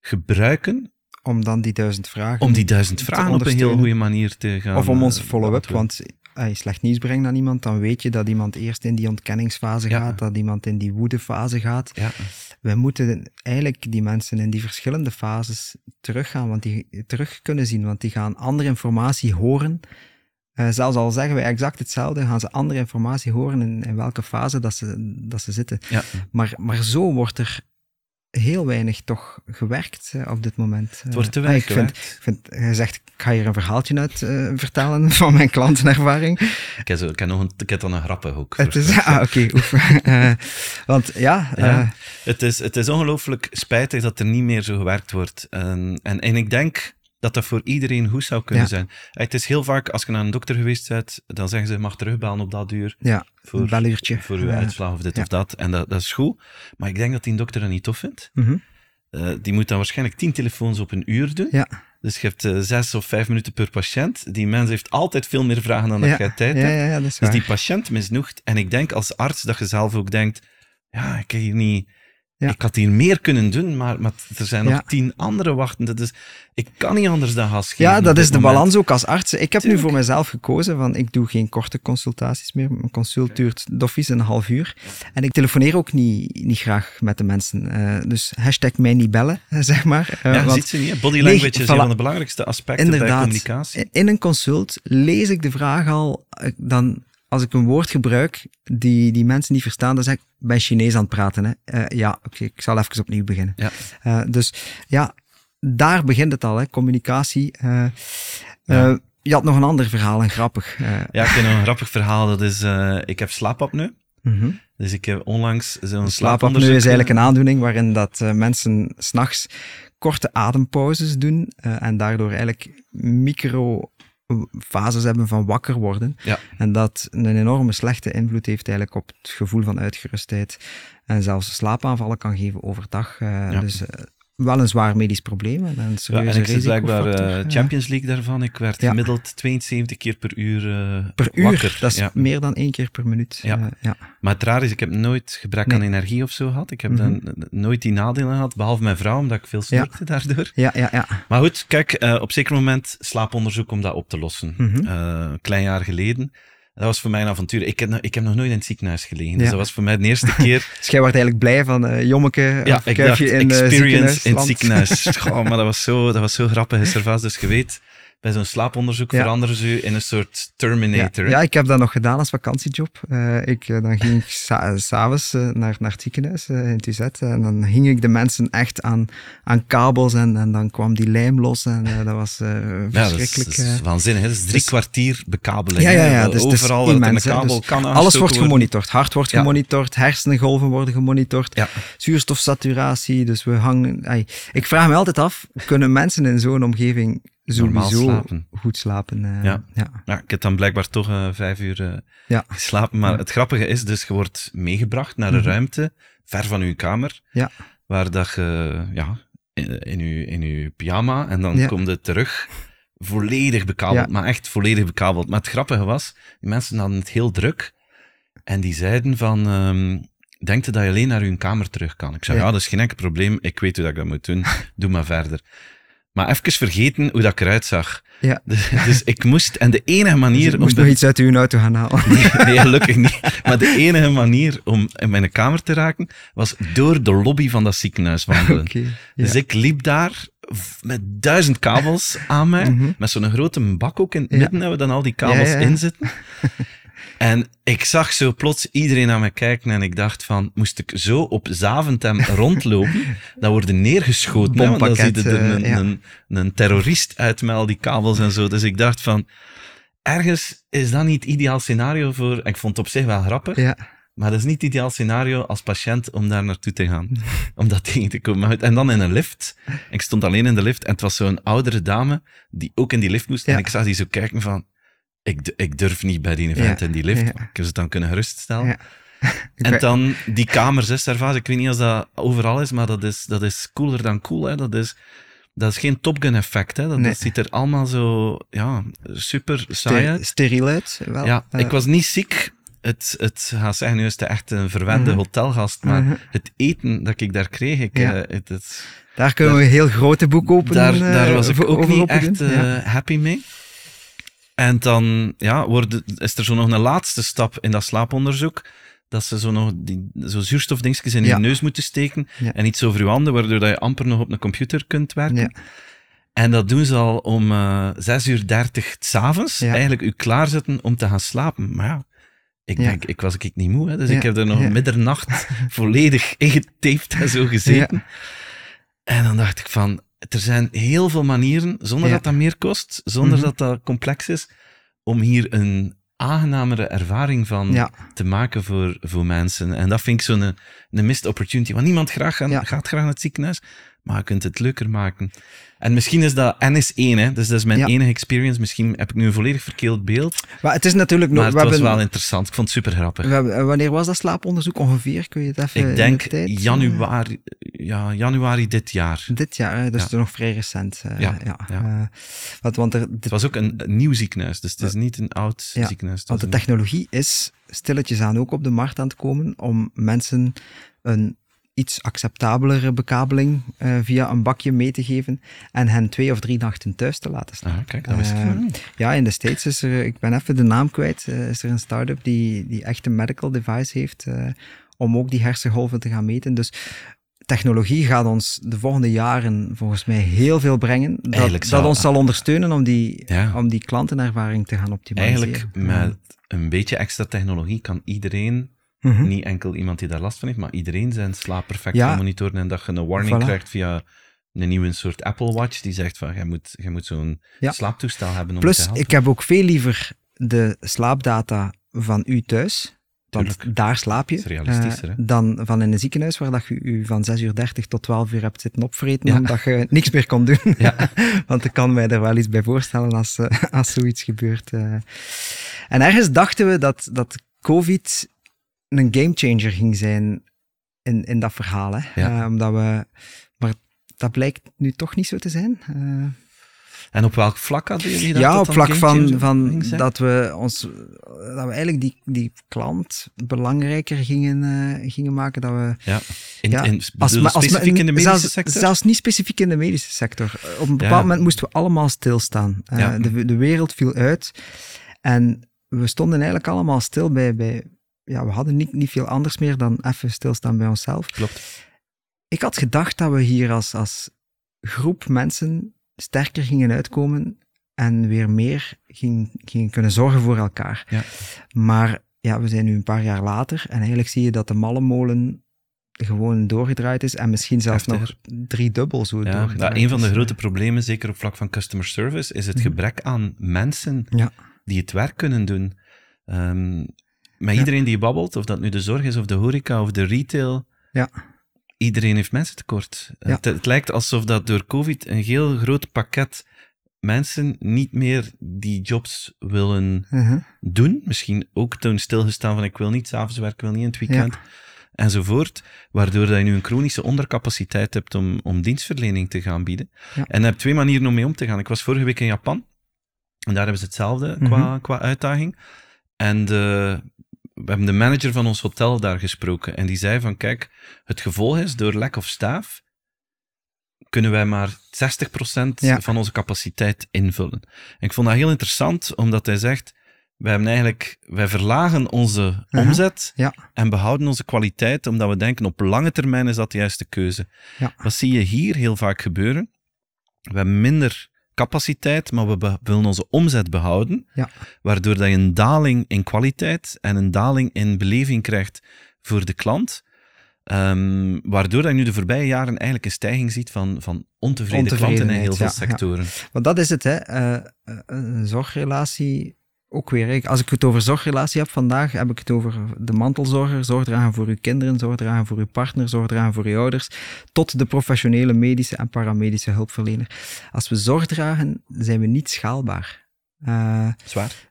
gebruiken Om dan die duizend vragen om die duizend vragen op een heel goede manier te gaan Of om onze eh, follow-up, want als je slecht nieuws brengt aan iemand, dan weet je dat iemand eerst in die ontkenningsfase Ja. gaat, dat iemand in die woedefase gaat. Ja. Wij moeten eigenlijk die mensen in die verschillende fases teruggaan, want die terug kunnen zien, want die gaan andere informatie horen. Eh, zelfs al zeggen wij exact hetzelfde, gaan ze andere informatie horen in, in welke fase dat ze, dat ze zitten. Ja. Maar, maar zo wordt er heel weinig toch gewerkt eh, op dit moment. Het wordt te Eh, weinig ik vind, vind, hij zegt, ik ga hier een verhaaltje uit eh, vertellen van mijn klantenervaring. Ik heb, zo, ik heb, nog een, ik heb dan een grappig ook. Het is, ah, oké, want ja, Ja. Het is, het is ongelooflijk spijtig dat er niet meer zo gewerkt wordt. En, en, en ik denk dat dat voor iedereen goed zou kunnen Ja. zijn. Eh, Het is heel vaak, als je naar een dokter geweest bent, dan zeggen ze, je mag terugbellen op dat uur ja, voor, voor uw uitslag of dit ja. of dat. En dat, dat is goed. Maar ik denk dat die dokter dat niet tof vindt. mhm. Eh, die moet dan waarschijnlijk tien telefoons op een uur doen. Ja. Dus je hebt eh, zes of vijf minuten per patiënt. Die mens heeft altijd veel meer vragen dan dat jij tijd ja, hebt. Dus die patiënt misnoegt. En ik denk als arts dat je zelf ook denkt, ja, ik heb hier niet... Ja. Ik had hier meer kunnen doen, maar, maar er zijn nog Ja. tien andere wachtenden. Dus ik kan niet anders dan gas geven. Ja, dat is de moment. balans ook als arts. Ik heb nu voor mezelf gekozen van ik doe geen korte consultaties meer. Mijn consult duurt doffies een half uur. En ik telefoneer ook niet, niet graag met de mensen. Eh, dus hashtag mij niet bellen, zeg maar. Eh, Ja, want ziet ze niet. hè? Body language is voilà. een van de belangrijkste aspecten bij communicatie. in een consult lees ik de vraag al, eh, dan als ik een woord gebruik die, die mensen niet verstaan, dan zeg ik, ben Chinees aan het praten. Hè. Eh, ja, oké, ik zal even opnieuw beginnen. Ja. Eh, dus ja, daar begint het al, hè, communicatie. Eh, Ja. je had nog een ander verhaal, een grappig. Ja, ik heb nog een grappig verhaal. Dat is, ik heb slaapapneu. mhm. Dus ik heb onlangs zo'n Slaapapneu is eigenlijk een aandoening waarin dat mensen s'nachts korte adempauzes doen en daardoor eigenlijk microfases hebben van wakker worden. Ja. En dat een enorme slechte invloed heeft eigenlijk op het gevoel van uitgerustheid en zelfs slaapaanvallen kan geven overdag. Eh, Ja. Dus eh, wel een zwaar medisch probleem en een Ja, en ik zit blijkbaar eh. Champions League daarvan. Ik werd Ja. gemiddeld 72 keer per uur eh, Per uur, wakker. dat is Ja. meer dan één keer per minuut. Ja. Eh, ja. Maar het raar is, ik heb nooit gebrek Nee. aan energie of zo gehad. Ik heb Mhm. dan nooit die nadelen gehad, behalve mijn vrouw, omdat ik veel snorkte daardoor. Ja, ja, ja. Maar goed, kijk, op zeker moment slaaponderzoek om dat op te lossen. Mhm. Een klein jaar geleden Dat was voor mij een avontuur. Ik heb, nog- ik heb nog nooit in het ziekenhuis gelegen. Dus dat was voor mij de eerste keer. Dus jij wordt eigenlijk blij van eh Jommeke, ja, ik dacht, in eh, experience in het ziekenhuis. Goh, maar dat was zo, dat was zo grappig, is vast. Dus je weet, bij zo'n slaaponderzoek Ja. veranderen ze je in een soort Terminator. ja, ik heb dat nog gedaan als vakantiejob. Eh, ik, eh, dan ging ik sa- s'avonds eh, naar, naar het ziekenhuis in het UZ en dan hing ik de mensen echt aan, aan kabels en, en dan kwam die lijm los en dat was eh, Ja, dat is, verschrikkelijk. dat is waanzinnig. hè. Dat is drie dus- kwartier bekabeling. Ja, ja, ja, dus is Overal immens, de kabel Dus kan Alles wordt gemonitord. Hart wordt gemonitord, hersengolven worden gemonitord, zuurstofsaturatie. Dus we hangen. Ik vraag me altijd af: kunnen mensen in zo'n omgeving sowieso slapen. goed slapen? eh, Ja. ja. Ja, ik heb dan blijkbaar toch eh, vijf uur Ja. geslapen. Maar Ja. het grappige is dus, je wordt meegebracht naar een Mhm. ruimte, ver van je kamer, Ja. waar dat je, ja, in, in, je, in je pyjama, en dan Ja. kom je terug, volledig bekabeld, maar echt volledig bekabeld. Maar het grappige was, die mensen hadden het heel druk, en die zeiden van, ehm denk je dat je alleen naar je kamer terug kan? Ik zei, Ja. ja, dat is geen enkel probleem, ik weet hoe dat ik dat moet doen, doe maar verder. Maar even vergeten hoe dat ik eruit zag. Ja. Dus, dus ik moest, en de enige Dus manier om moest de- nog iets uit uw auto gaan halen. Nee, nee, gelukkig niet. Maar de enige manier om in mijn kamer te raken, was door de lobby van dat ziekenhuis wandelen. Ja. Dus ik liep daar met duizend kabels aan mij, Mhm. met zo'n grote bak ook in het Ja. midden, waar we dan al die kabels in zitten. En ik zag zo plots iedereen naar me kijken en ik dacht van, moest ik zo op Zaventem rondlopen, dan worden neergeschoten. hè, want dan ziet er een, eh, ja. een, een terrorist uit met al die kabels en zo. Dus ik dacht van, ergens is dat niet het ideaal scenario voor... Ik vond het op zich wel grappig, Ja. maar dat is niet het ideaal scenario als patiënt om daar naartoe te gaan. om dat tegen te komen. En dan in een lift. Ik stond alleen in de lift en het was zo'n oudere dame die ook in die lift moest. Ja. En ik zag die zo kijken van... Ik, ik durf niet bij die event in die lift. Ik heb ze dan kunnen geruststellen. En dan die kamers, hè, Servaas. Ik weet niet of dat overal is, maar dat is, dat is cooler dan cool. Hè. Dat, is, dat is geen Top Gun effect. Hè. Dat, Nee. dat ziet er allemaal zo ja, super saai uit. steriel uit. Wel. Ja, Eh, ik was niet ziek. Het, het gaat zeggen, nu is het echt een verwende Mhm. hotelgast, maar Mhm. het eten dat ik daar kreeg, ik, Ja. eh, het, het- Daar kunnen we een heel grote boek open daar, eh, daar was ik ook niet echt Ja. happy mee. En dan ja, wordt, is er zo nog een laatste stap in dat slaaponderzoek, dat ze zo nog die, zo zuurstofdingetjes in Ja. je neus moeten steken Ja. en iets over je handen, waardoor dat je amper nog op een computer kunt werken. Ja. En dat doen ze al om eh 6 uur 30 s'avonds, eigenlijk u klaarzetten om te gaan slapen. Maar ja, ik, denk, ik was ik niet moe, hè, dus ik heb er nog middernacht volledig ingetaped en zo gezeten. En dan dacht ik van, er zijn heel veel manieren, zonder Ja. dat dat meer kost, zonder Mhm. dat dat complex is, om hier een aangenamere ervaring van Ja. te maken voor, voor mensen. En dat vind ik zo'n een, een missed opportunity. Want niemand graag Ja. gaat graag naar het ziekenhuis, maar je kunt het leuker maken. En misschien is dat N is één, hè? dus dat is mijn Ja. enige experience. Misschien heb ik nu een volledig verkeeld beeld, Maar het is natuurlijk nog... maar het we was hebben, wel interessant. Ik vond het super grappig. hebben- wanneer was dat slaaponderzoek ongeveer? Kun je het even Ik de denk tijd, eh, januari, ja, januari dit jaar. Dit jaar, dus Ja. nog vrij recent. eh, Ja, ja. ja. Eh, want, want, er, Het was ook een, een nieuw ziekenhuis, dus het is niet een oud ziekenhuis. Want de technologie is stilletjes aan ook op de markt aan het komen om mensen een iets acceptabelere bekabeling eh, via een bakje mee te geven en hen twee of drie nachten thuis te laten staan. Ah, kijk, dat wist ik Eh, nog niet. Ja, in de States is er, ik ben even de naam kwijt, eh, is er een start-up die, die echt een medical device heeft eh, om ook die hersengolven te gaan meten. Dus technologie gaat ons de volgende jaren volgens mij heel veel brengen. Dat, dat ons zal ondersteunen om die, Ja. om die klantenervaring te gaan optimaliseren. Eigenlijk, met een beetje extra technologie kan iedereen, Mhm. niet enkel iemand die daar last van heeft, maar iedereen zijn slaap perfect Ja. monitoren en dat je een warning Voilà. krijgt via een nieuwe soort Apple Watch die zegt van, jij moet, jij moet zo'n Ja. slaaptoestel hebben om te Plus, helpen. ik heb ook veel liever de slaapdata van u thuis. Want Tuurlijk. daar slaap je. Eh, dan van in een ziekenhuis waar dat je u van 6 uur 30 tot 12 uur hebt zitten opvreten, Ja. omdat je niks meer kon doen. Ja. Want ik kan mij er wel iets bij voorstellen als, eh, als zoiets gebeurt. eh. En ergens dachten we dat, dat COVID een gamechanger ging zijn in, in dat verhaal. Hè? Ja. Eh, omdat we, maar dat blijkt nu toch niet zo te zijn. Eh, En op welk vlak hadden jullie dat? ja, op vlak van, van dat we ons dat we eigenlijk die, die klant belangrijker gingen, eh, gingen maken. Dat we, Ja. In, ja, in, als, als specifiek in de medische zelfs, sector? Zelfs niet specifiek in de medische sector. Op een bepaald Ja. moment moesten we allemaal stilstaan. Eh, Ja. de, de wereld viel uit. En we stonden eigenlijk allemaal stil bij, bij ja, we hadden niet, niet veel anders meer dan even stilstaan bij onszelf. Klopt. Ik had gedacht dat we hier als, als groep mensen sterker gingen uitkomen en weer meer gingen, gingen kunnen zorgen voor elkaar. Ja. Maar ja, we zijn nu een paar jaar later en eigenlijk zie je dat de mallenmolen gewoon doorgedraaid is en misschien zelfs Heftiger. nog driedubbel zo Ja, doorgedraaid nou, een van de grote problemen, zeker op vlak van customer service, is het Mhm. gebrek aan mensen Ja. die het werk kunnen doen. Ehm, met Ja. iedereen die babbelt, of dat nu de zorg is, of de horeca, of de retail, Ja. iedereen heeft mensen tekort. Ja. Het, het lijkt alsof dat door COVID een heel groot pakket mensen niet meer die jobs willen Mhm. doen. Misschien ook toen stilgestaan van ik wil niet s'avonds werken, ik wil niet in het weekend. Enzovoort. Waardoor dat je nu een chronische ondercapaciteit hebt om, om dienstverlening te gaan bieden. En je hebt twee manieren om mee om te gaan. Ik was vorige week in Japan. En daar hebben ze hetzelfde qua, Mhm. qua uitdaging. En de, we hebben de manager van ons hotel daar gesproken. En die zei van, kijk, het gevolg is, door lack of staff kunnen wij maar 60% Ja. van onze capaciteit invullen. En ik vond dat heel interessant, omdat hij zegt, wij, hebben eigenlijk, wij verlagen onze Mhm. omzet Ja. en behouden onze kwaliteit, omdat we denken op lange termijn is dat de juiste keuze. Ja. Wat zie je hier heel vaak gebeuren? We hebben minder capaciteit, maar we willen onze omzet behouden, Ja. waardoor dat je een daling in kwaliteit en een daling in beleving krijgt voor de klant. Ehm, waardoor dat je nu de voorbije jaren eigenlijk een stijging ziet van, van ontevreden klanten in heel veel ja. sectoren. Want dat is het, hè. Eh, eh, een zorgrelatie, ook weer. hè. Als ik het over zorgrelatie heb vandaag, heb ik het over de mantelzorger, zorgdragen voor uw kinderen, zorgdragen voor uw partner, zorgdragen voor uw ouders, tot de professionele medische en paramedische hulpverlener. Als we zorg dragen, zijn we niet schaalbaar. Eh, Zwaar.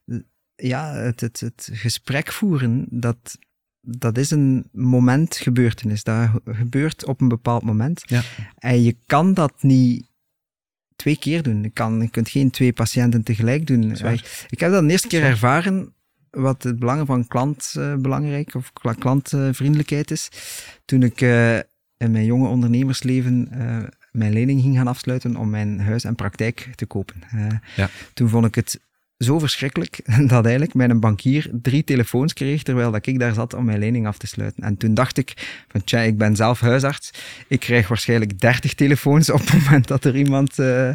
ja, het, het, het gesprek voeren, dat, dat is een momentgebeurtenis. Dat gebeurt op een bepaald moment. Ja. En je kan dat niet twee keer doen. Je, kan, je kunt geen twee patiënten tegelijk doen. Zwaar. Ik, heb dat de eerste keer ervaren, wat het belang van klant eh, belangrijk of kla- klantvriendelijkheid is. Toen ik eh, in mijn jonge ondernemersleven eh, mijn lening ging gaan afsluiten om mijn huis en praktijk te kopen. Eh, Ja. Toen vond ik het zo verschrikkelijk dat eigenlijk mijn bankier drie telefoons kreeg terwijl dat ik daar zat om mijn lening af te sluiten. En toen dacht ik van tja, ik ben zelf huisarts. Ik krijg waarschijnlijk 30 telefoons op het moment dat er iemand eh,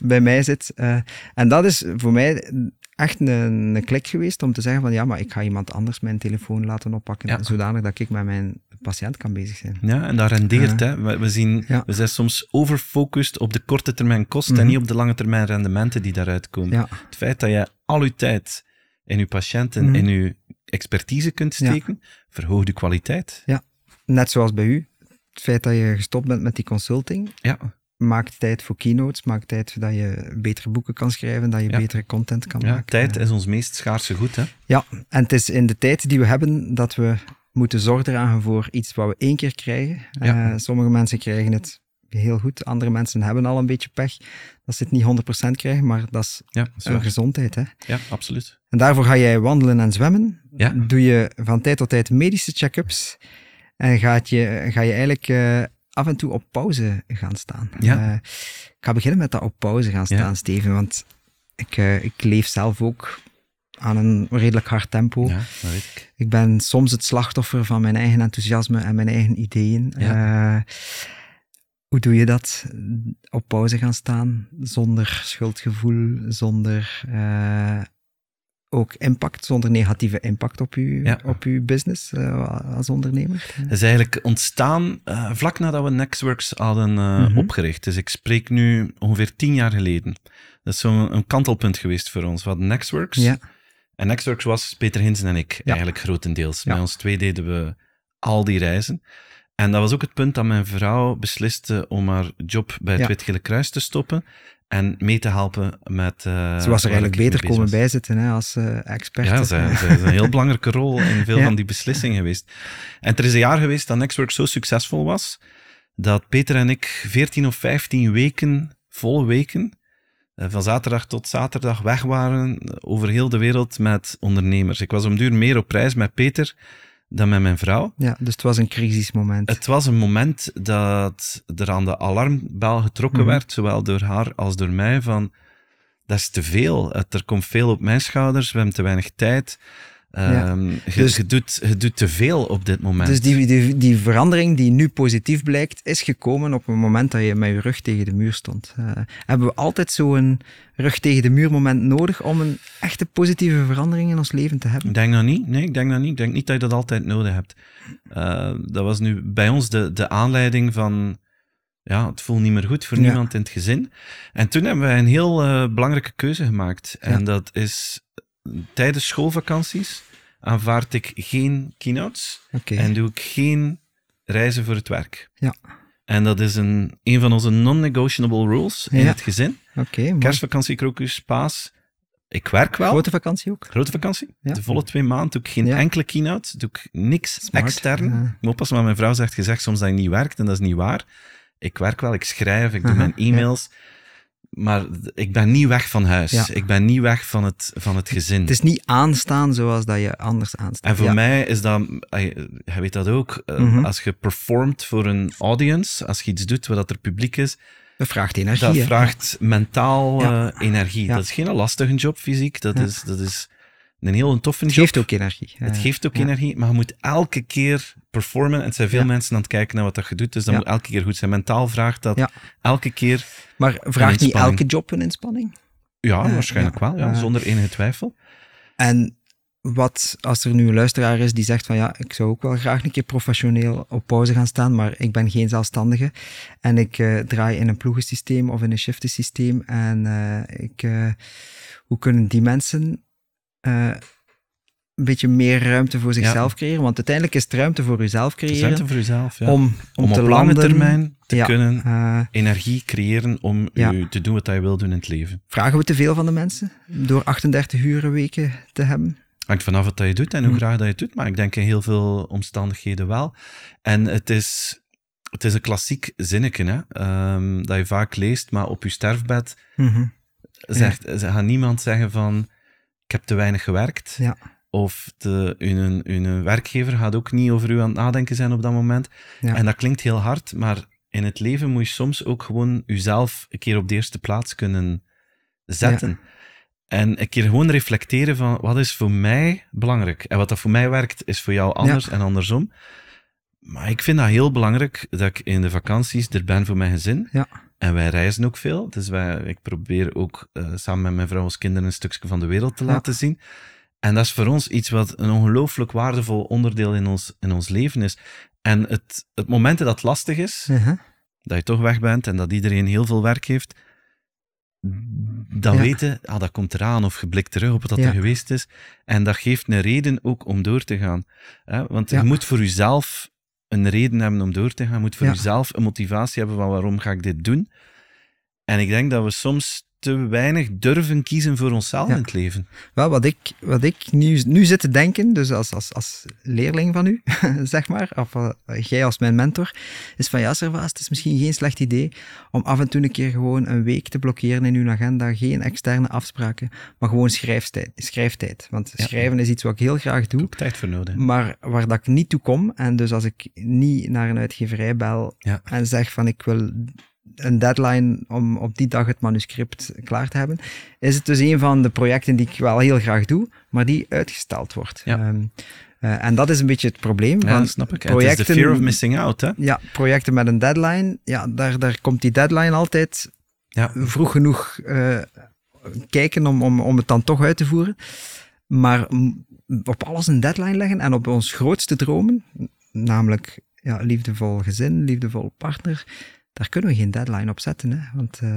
bij mij zit. Eh, en dat is voor mij echt een, een klik geweest om te zeggen van ja, maar ik ga iemand anders mijn telefoon laten oppakken, Ja. zodanig dat ik met mijn patiënt kan bezig zijn. Ja, en dat rendeert. Ja. Hè. We, we, zien, Ja. we zijn soms overfocust op de korte termijn kosten en Mhm. niet op de lange termijn rendementen die daaruit komen. Ja. Het feit dat je al je tijd in je patiënten, Mhm. in je expertise kunt Ja. steken, verhoogt de kwaliteit. Net zoals bij u. Het feit dat je gestopt bent met die consulting, Ja, maakt tijd voor keynotes, maakt tijd dat je betere boeken kan schrijven, dat je Ja. betere content kan ja maken. tijd is ons meest schaarse goed. Hè. Ja, en het is in de tijd die we hebben dat we moeten zorg dragen voor iets wat we één keer krijgen. Ja. Eh, sommige mensen krijgen het heel goed, andere mensen hebben al een beetje pech dat ze het niet 100% krijgen, maar dat is Ja, gezondheid. Hè? ja, absoluut. En daarvoor ga jij wandelen en zwemmen. Ja. Doe je van tijd tot tijd medische check-ups en gaat je, ga je eigenlijk eh, af en toe op pauze gaan staan. Ja. Eh, ik ga beginnen met dat op pauze gaan staan, Ja. Steven, want ik, eh, ik leef zelf ook aan een redelijk hard tempo. Ja, dat weet ik. Ik ben soms het slachtoffer van mijn eigen enthousiasme en mijn eigen ideeën. Eh, hoe doe je dat? Op pauze gaan staan, zonder schuldgevoel, zonder ook impact, zonder negatieve impact op uw, Ja. op uw business eh, als ondernemer. Het is eigenlijk ontstaan eh, vlak nadat we Nextworks hadden eh, Mhm. opgericht. Dus ik spreek nu ongeveer tien jaar geleden. Dat is zo'n een kantelpunt geweest voor ons. We hadden Nextworks. Ja, En Nextworks was Peter Hinsen en ik eigenlijk grotendeels. Met ons twee deden we al die reizen. En dat was ook het punt dat mijn vrouw besliste om haar job bij het Ja. Wit Gele Kruis te stoppen en mee te helpen met... eh, ze was er eigenlijk beter komen was. bijzitten hè, als eh, expert. Ja, zij, zij is een heel belangrijke rol in veel Ja. van die beslissingen geweest. En er is een jaar geweest dat Nextworks zo succesvol was, dat Peter en ik 14 of 15 weken, volle weken, eh, van zaterdag tot zaterdag weg waren over heel de wereld met ondernemers. Ik was om duur meer op reis met Peter dan met mijn vrouw. Ja, dus het was een crisismoment. Het was een moment dat er aan de alarmbel getrokken Mhm. werd, zowel door haar als door mij, van dat is te veel. Er komt veel op mijn schouders, we hebben te weinig tijd. Ja. Ehm, je, Dus- je doet, je doet te veel op dit moment. Dus die, die, die verandering die nu positief blijkt, is gekomen op een moment dat je met je rug tegen de muur stond. Eh, hebben we altijd zo'n rug tegen de muur moment nodig om een echte positieve verandering in ons leven te hebben? Ik denk dat niet. Nee, ik denk dat niet. Ik denk niet dat je dat altijd nodig hebt. Eh, dat was nu bij ons de, de aanleiding van... Ja, het voelt niet meer goed voor Ja. niemand in het gezin. En toen hebben wij een heel eh, belangrijke keuze gemaakt. En Ja. dat is tijdens schoolvakanties aanvaard ik geen keynotes en doe ik geen reizen voor het werk. Ja. En dat is een, een van onze non-negotiable rules in Ja. het gezin. Oké, mooi. Kerstvakantie, krokus, paas. Ik werk wel. Grote vakantie ook? Grote vakantie. Ja. De volle twee maanden doe ik geen Ja. enkele keynote. Doe ik niks Smart. extern. Ik moet oppassen, maar mijn vrouw zegt gezegd soms dat je niet werkt. En dat is niet waar. Ik werk wel, ik schrijf, ik doe mijn e-mails. Maar ik ben niet weg van huis. Ja. Ik ben niet weg van het, van het gezin. Het is niet aanstaan zoals dat je anders aanstaat. En voor Ja. mij is dat, je weet dat ook, eh, Mhm. als je performt voor een audience, als je iets doet waar dat er publiek is, Dat vraagt energie. dat vraagt mentaal Ja. eh, energie. Ja. Dat is geen lastige job fysiek, dat, Ja. is, dat is een heel toffe Het job. geeft ook energie. Het geeft ook ja. energie, maar je moet elke keer performen. En het zijn veel Ja. mensen aan het kijken naar wat dat je doet, dus dat moet elke keer goed zijn. Mentaal vraagt dat elke keer, Maar vraagt niet elke job een inspanning? ja, waarschijnlijk wel, ja, zonder enige twijfel. En wat als er nu een luisteraar is die zegt van ja, ik zou ook wel graag een keer professioneel op pauze gaan staan, maar ik ben geen zelfstandige en ik eh, draai in een ploegensysteem of in een shiftensysteem en eh, ik, eh, hoe kunnen die mensen eh, een beetje meer ruimte voor zichzelf creëren? Want uiteindelijk is het ruimte voor jezelf creëren ruimte voor jezelf, ja. om, om, om, te op lange landen. termijn te Ja. kunnen Eh, energie creëren om u te doen wat je wil doen in het leven. vragen we te veel van de mensen door 38 uur weken te hebben? Hangt vanaf wat je doet en hoe Hm. graag dat je het doet, maar ik denk in heel veel omstandigheden wel. En het is, het is een klassiek zinnetje, hè, ehm, dat je vaak leest, maar op je sterfbed Mhm. zegt, ze gaat niemand zeggen van ik heb te weinig gewerkt. Ja. Of de, uw, uw werkgever gaat ook niet over u aan het nadenken zijn op dat moment. Ja. En dat klinkt heel hard, maar in het leven moet je soms ook gewoon jezelf een keer op de eerste plaats kunnen zetten. En een keer gewoon reflecteren van wat is voor mij belangrijk. En wat dat voor mij werkt, is voor jou anders en andersom. Maar ik vind dat heel belangrijk dat ik in de vakanties er ben voor mijn gezin. Ja. En wij reizen ook veel. Dus wij, ik probeer ook eh, samen met mijn vrouw als kinderen een stukje van de wereld te Ja. laten zien. En dat is voor ons iets wat een ongelooflijk waardevol onderdeel in ons, in ons leven is. En het, het moment dat het lastig is, Mhm. dat je toch weg bent en dat iedereen heel veel werk heeft, dan Ja. weten, ah, dat komt eraan of je blikt terug op wat dat Ja. er geweest is. En dat geeft een reden ook om door te gaan. Hè? Want je moet voor jezelf een reden hebben om door te gaan. Je moet voor Ja. jezelf een motivatie hebben van waarom ga ik dit doen. En ik denk dat we soms te weinig durven kiezen voor onszelf Ja. in het leven. Wel, wat ik, wat ik nu, nu zit te denken, dus als, als, als leerling van u, zeg maar, of eh, jij als mijn mentor, is van ja, Servaas, het is misschien geen slecht idee om af en toe een keer gewoon een week te blokkeren in uw agenda. Geen externe afspraken, maar gewoon schrijftijd. schrijftijd. Want Ja. schrijven is iets wat ik heel graag doe. Tijd voor nodig. Maar waar dat ik niet toe kom, en dus als ik niet naar een uitgeverij bel Ja. en zeg van ik wil een deadline om op die dag het manuscript klaar te hebben, is het dus een van de projecten die ik wel heel graag doe, maar die uitgesteld wordt. Ja. Ehm, eh, en dat is een beetje het probleem. Ja, van snap ik. En Het is de projecten- fear of missing out, hè? Ja, projecten met een deadline, ja, daar, daar komt die deadline altijd Ja. vroeg genoeg eh, kijken om, om, om het dan toch uit te voeren. Maar op alles een deadline leggen en op ons grootste dromen, namelijk ja, liefdevol gezin, liefdevol partner, daar kunnen we geen deadline op zetten. Hè? Want eh,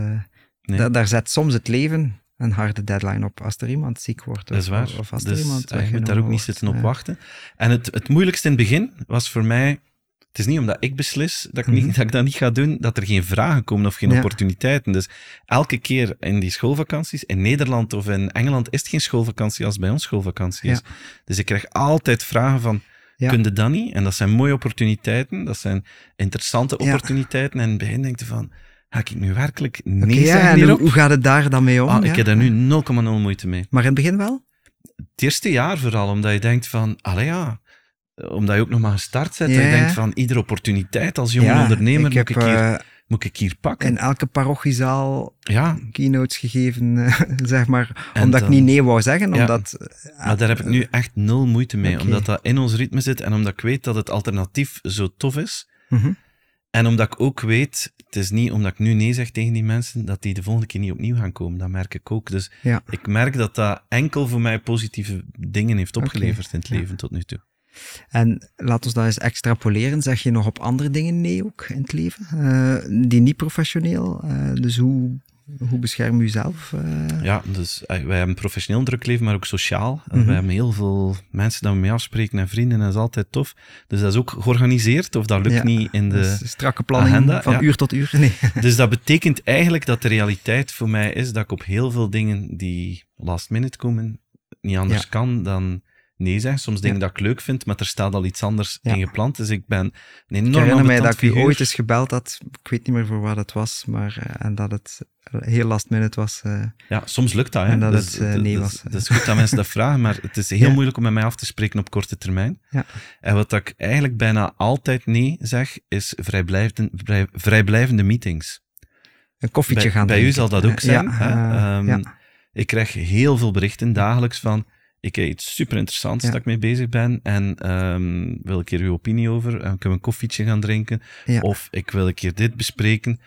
Nee. da- daar zet soms het leven een harde deadline op als er iemand ziek wordt. Of- als er dus iemand eh, je moet daar ook niet zitten op wachten. En het, het moeilijkste in het begin was voor mij... Het is niet omdat ik beslis dat ik, niet, Mhm. dat ik dat niet ga doen, dat er geen vragen komen of geen Ja. opportuniteiten. Dus elke keer in die schoolvakanties, in Nederland of in Engeland, is het geen schoolvakantie als bij ons schoolvakantie is. Dus ik krijg altijd vragen van, Ja. kun je dat niet? En dat zijn mooie opportuniteiten, dat zijn interessante Ja. opportuniteiten. En in het begin denk je van, ga ik nu werkelijk nee Oké, ja, en hoe, hierop? hoe gaat het daar dan mee om? Ah, ja? ik heb daar nu 0,0 moeite mee. Maar in het begin wel? Het eerste jaar vooral, omdat je denkt van, allee ja, omdat je ook nog maar gestart bent, Ja, dat je denkt van, iedere opportuniteit als jonge ondernemer ik heb, moet ik hier eh, moet ik hier pakken? In elke parochiezaal ja, keynotes gegeven, eh, zeg maar. En omdat ik niet nee wou zeggen, Ja. omdat... eh, maar daar heb ik nu echt nul moeite mee, omdat dat in ons ritme zit en omdat ik weet dat het alternatief zo tof is. Mhm. En omdat ik ook weet, het is niet omdat ik nu nee zeg tegen die mensen, dat die de volgende keer niet opnieuw gaan komen. Dat merk ik ook. Dus Ja. ik merk dat dat enkel voor mij positieve dingen heeft opgeleverd in het leven tot nu toe. En laat ons dat eens extrapoleren. Zeg je nog op andere dingen nee ook in het leven? Eh, die niet professioneel? Eh, dus hoe, hoe bescherm je jezelf? eh? Ja, dus wij hebben een professioneel druk leven, maar ook sociaal. Mhm. Wij hebben heel veel mensen dat we mee afspreken en vrienden, en dat is altijd tof. Dus dat is ook georganiseerd, of dat lukt Ja, niet in de... Dus strakke planning agenda, van ja. uur tot uur? Nee. Dus dat betekent eigenlijk dat de realiteit voor mij is dat ik op heel veel dingen die last minute komen, niet anders Ja. kan dan nee zeggen. Soms dingen Ja. dat ik leuk vind, maar er staat al iets anders in gepland. Dus ik ben een Ik enorm herinner mij dat ik u ooit eens gebeld had. Ik weet niet meer voor wat het was, maar eh, en dat het heel last minute was. eh. Ja, soms lukt dat. Hè. En dat Dus het, eh, nee dus- was. Het is goed dat mensen dat vragen, maar het is heel Ja. moeilijk om met mij af te spreken op korte termijn. Ja. En wat ik eigenlijk bijna altijd nee zeg, is vrijblijvende, vrij, vrijblijvende meetings. een koffietje bij, gaan bij u zal dat ook zijn. Ja, hè. eh, Ehm, ja. Ik krijg heel veel berichten dagelijks van. Ik heb iets super interessants Ja. dat ik mee bezig ben en ehm, wil ik hier uw opinie over? En kunnen we een koffietje gaan drinken? Ja. Of ik wil een keer dit bespreken.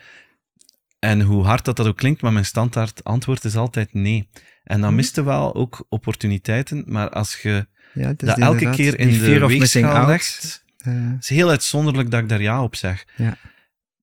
En hoe hard dat, dat ook klinkt, maar mijn standaard antwoord is altijd nee. En dan Hm. miste wel ook opportuniteiten, maar als je Ja, dat elke keer in de weegschaal legt, Eh, het is heel uitzonderlijk dat ik daar ja op zeg. Ja.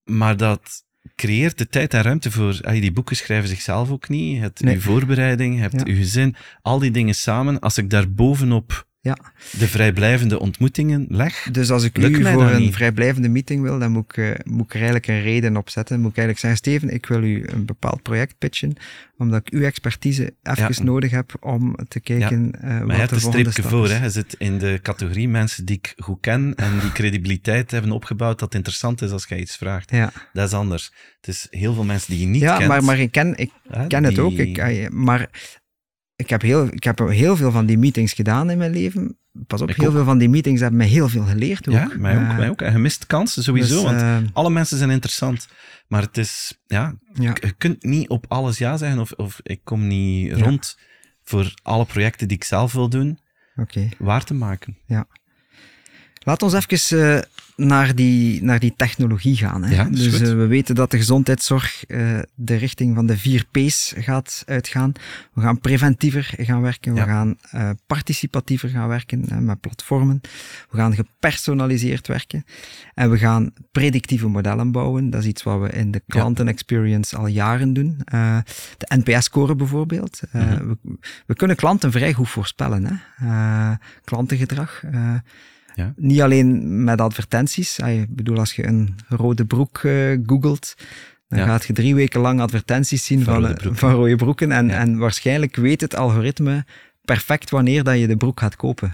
Maar dat creëert de tijd en ruimte voor... ah, die boeken schrijven zichzelf ook niet. Je hebt Nee. je voorbereiding, je hebt je gezin. Al die dingen samen. Als ik daar bovenop Ja. de vrijblijvende ontmoetingen leg... Dus als ik Lukt u voor een niet. vrijblijvende meeting wil, dan moet ik, eh, moet ik er eigenlijk een reden op zetten. Moet ik eigenlijk zeggen, Steven, ik wil u een bepaald project pitchen, omdat ik uw expertise even Ja. nodig heb om te kijken eh Maar wat je hebt de een volgende streepje stap voor. Hè. Je zit in de categorie mensen die ik goed ken en die credibiliteit hebben opgebouwd dat interessant is als je iets vraagt. Ja, Dat is anders. Het is heel veel mensen die je niet ja kent. maar, maar ik ken, ik hè, ken het ook. Ik, eh, maar ik heb, heel, ik heb heel veel van die meetings gedaan in mijn leven. Pas op, Ik heel ook. veel van die meetings hebben mij heel veel geleerd ook. Ja, mij ook, Eh, mij ook. En je mist kansen sowieso, dus, want eh, alle mensen zijn interessant. Maar het is, ja, ja. je kunt niet op alles ja zeggen of, of ik kom niet Ja. rond voor alle projecten die ik zelf wil doen, Oké. waar te maken. Laat ons even eh, naar, die, naar die technologie gaan. Hè. Ja, dus eh, we weten dat de gezondheidszorg eh, de richting van de vier P's gaat uitgaan. We gaan preventiever gaan werken, we gaan eh, participatiever gaan werken met platformen. We gaan gepersonaliseerd werken. En we gaan predictieve modellen bouwen. Dat is iets wat we in de klantenexperience al jaren doen. De NPS-score bijvoorbeeld. Mhm. we, we kunnen klanten vrij goed voorspellen. Hè. Klantengedrag. Ja. niet alleen met advertenties. Ah, Ik bedoel, als je een rode broek eh, googelt, dan Ja. gaat je drie weken lang advertenties zien Van van, rode eh, broeken. van rode broeken. En, Ja. en waarschijnlijk weet het algoritme perfect wanneer dat je de broek gaat kopen.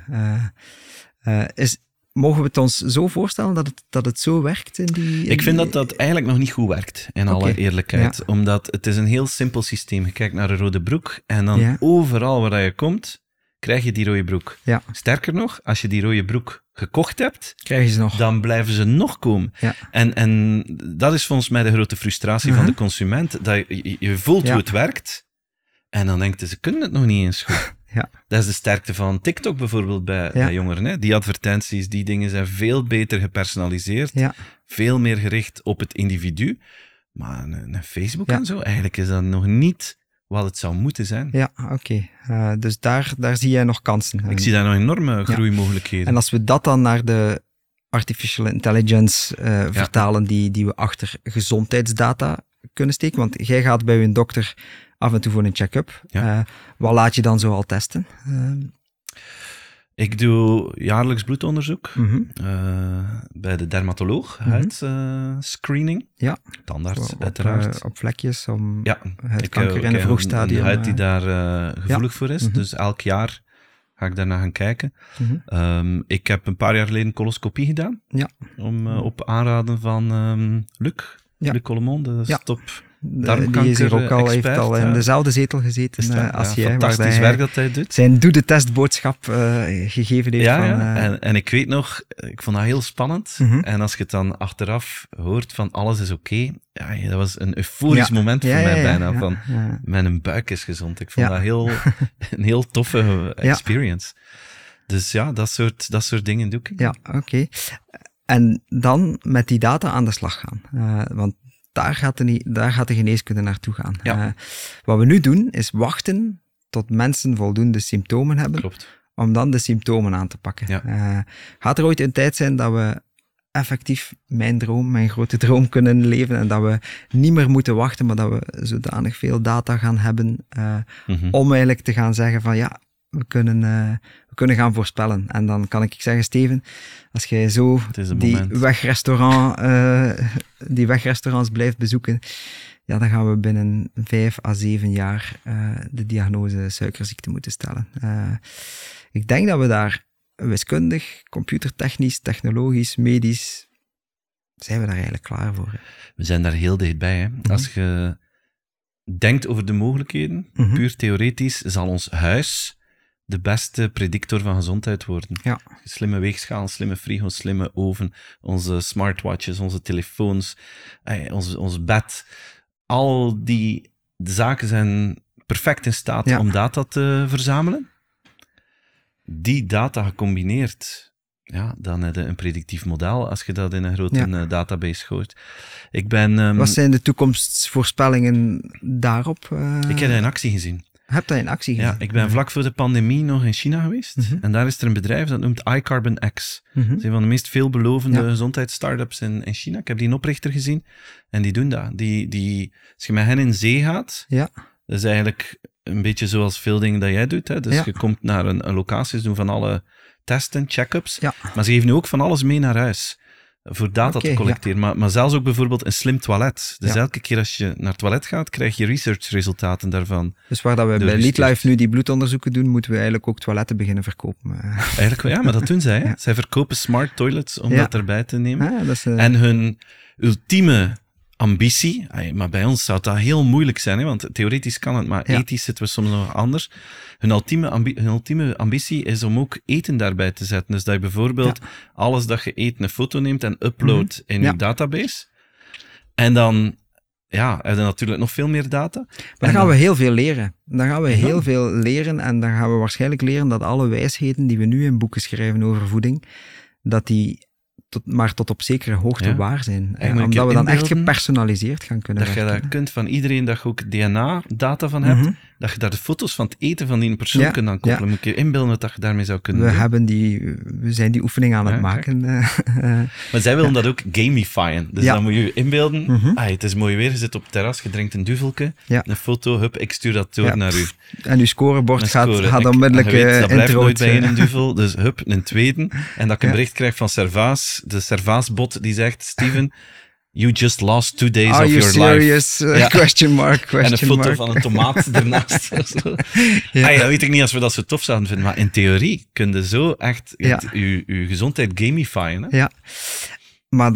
Eh, is, mogen we het ons zo voorstellen dat het, dat het zo werkt? In die, in Ik vind die- dat dat eigenlijk nog niet goed werkt, in alle eerlijkheid. Ja. Omdat het is een heel simpel systeem. Je kijkt naar een rode broek en dan overal waar je komt, krijg je die rode broek. Ja. Sterker nog, als je die rode broek gekocht hebt, Krijg je ze nog? dan blijven ze nog komen. Ja. En, en dat is volgens mij de grote frustratie van Mhm. de consument. Dat je, je- voelt Ja. hoe het werkt en dan denkt ze kunnen het nog niet eens goed. Ja. Dat is de sterkte van TikTok bijvoorbeeld bij, jongeren. Hè? Die advertenties, die dingen zijn veel beter gepersonaliseerd, veel meer gericht op het individu. Maar een, een Facebook en zo, eigenlijk is dat nog niet wat het zou moeten zijn. Ja, oké. Eh, dus daar, daar zie jij nog kansen. Ik zie daar nog enorme groeimogelijkheden. En als we dat dan naar de artificial intelligence eh, vertalen die, die we achter gezondheidsdata kunnen steken, want jij gaat bij je dokter af en toe voor een check-up. Ja. Eh, wat laat je dan zo al testen? Eh, Ik doe jaarlijks bloedonderzoek. mhm. Eh, bij de dermatoloog, Mhm. huidscreening. Ja. Tandarts, op, uiteraard. eh, op vlekjes om ja, het ik, kanker eh, in een vroeg stadium. Huid die eh, daar eh, gevoelig voor is. Mhm. Dus elk jaar ga ik daarna gaan kijken. mhm. Ehm, ik heb een paar jaar geleden coloscopie gedaan. Ja. Om, eh, op aanraden van ehm Luc. Ja. Luc Collemont, de Ja. top De, die is hier ook al, heeft al in dezelfde zetel gezeten uh, als jij. Fantastisch werk dat hij doet. Zijn doe-de-testboodschap uh, gegeven heeft. Ja, van, ja. En, en, ik weet nog, ik vond dat heel spannend. Mhm. En als je het dan achteraf hoort van alles is oké, ja, dat was een euforisch Ja. moment voor Ja, mij bijna. van, mijn buik is gezond. Ik vond dat heel, een heel toffe experience. Dus ja, dat soort, dat soort dingen doe ik. Ja, oké. En dan met die data aan de slag gaan. Uh, want daar gaat, de, daar gaat de geneeskunde naartoe gaan. Ja. Uh, wat we nu doen, is wachten tot mensen voldoende symptomen hebben, Klopt. om dan de symptomen aan te pakken. Ja. Uh, gaat er ooit een tijd zijn dat we effectief mijn droom, mijn grote droom kunnen leven en dat we niet meer moeten wachten, maar dat we zodanig veel data gaan hebben uh, Mhm. om eigenlijk te gaan zeggen van ja, we kunnen, kunnen gaan voorspellen. En dan kan ik zeggen, Steven, als jij zo die, moment. wegrestaurant, uh, die wegrestaurants blijft bezoeken, ja, dan gaan we binnen vijf à zeven jaar uh, de diagnose suikerziekte moeten stellen. Uh, ik denk dat we daar wiskundig, computertechnisch, technologisch, medisch, zijn we daar eigenlijk klaar voor. Hè? We zijn daar heel dichtbij. Hè? Mhm. Als je denkt over de mogelijkheden, Mhm. puur theoretisch, zal ons huis de beste predictor van gezondheid worden. Ja. Slimme weegschaal, slimme frigo, slimme oven, onze smartwatches, onze telefoons, eh, ons, ons bed. Al die zaken zijn perfect in staat Ja. om data te verzamelen. Die data gecombineerd, ja, dan heb je een predictief model als je dat in een grote Ja. eh, database gooit. Ik ben... ehm, Wat zijn de toekomstvoorspellingen daarop? Uh, ik heb dat in actie gezien. Heb dat in actie gezien? Ja, ik ben vlak voor de pandemie nog in China geweest. Mhm. En daar is er een bedrijf dat noemt iCarbon X. Dat is een van de meest veelbelovende Ja. gezondheidsstartups in, in China. Ik heb die een oprichter gezien. En die doen dat. Die, die, als je met hen in zee gaat, Ja. dat is eigenlijk een beetje zoals veel dingen dat jij doet. Hè. Dus Ja. je komt naar een, een locatie, ze doen van alle testen, check-ups. Ja. Maar ze geven nu ook van alles mee naar huis. Voor data te collecteren. Maar, maar zelfs ook bijvoorbeeld een slim toilet. Dus Ja. elke keer als je naar het toilet gaat, krijg je researchresultaten daarvan. Dus waar dat we bij Doorgestuurd. Leadlife nu die bloedonderzoeken doen, moeten we eigenlijk ook toiletten beginnen verkopen. Eigenlijk wel, ja, maar dat doen zij. Ja. Zij verkopen smart toilets om dat erbij te nemen. ah, dat is, eh, En hun ultieme ambitie, maar bij ons zou dat heel moeilijk zijn, hè, want theoretisch kan het, maar Ja. ethisch zitten we soms nog anders. Hun ultieme, ambi- hun ultieme ambitie is om ook eten daarbij te zetten. Dus dat je bijvoorbeeld alles dat je eet een foto neemt en uploadt in Ja. je database. En dan ja, heb je natuurlijk nog veel meer data. dan en gaan dan- we heel veel leren. Dan gaan we Ja. heel veel leren en dan gaan we waarschijnlijk leren dat alle wijsheden die we nu in boeken schrijven over voeding, dat die tot, maar tot op zekere hoogte Ja. waar zijn. Eh, omdat we dan echt gepersonaliseerd gaan kunnen Dat je dat kunt van iedereen, dat je ook DNA-data van hebt, Mhm. Dat je daar de foto's van het eten van die persoon Ja, kunt aan koppelen. Moet je inbeelden wat dat je daarmee zou kunnen We, doen. hebben die, we zijn die oefening aan Ja, het maken. eh, eh. Maar zij willen dat ook gamifyen. Dus Ja. dan moet je je inbeelden. Ah, het is mooi weer, je zit op het terras, je drinkt een duvelke, Ja. een foto, hup, ik stuur dat door Ja. naar u. en uw scorebord gaat, gaat onmiddellijk weet, eh, Dat blijft nooit bij een duvel, dus hup, een tweede. En dat ik een Ja. bericht krijg van Servaas, de Servaas-bot, die zegt, Steven, you just lost two days Are of you your life. serious? Eh, Ja. question mark, question En een foto mark. van een tomaat ernaast. Ja. Ah, ja, weet ik niet als we dat zo tof zouden vinden, maar in theorie kun je zo echt Ja. het- je, je gezondheid gamifyen. Hè? Ja, maar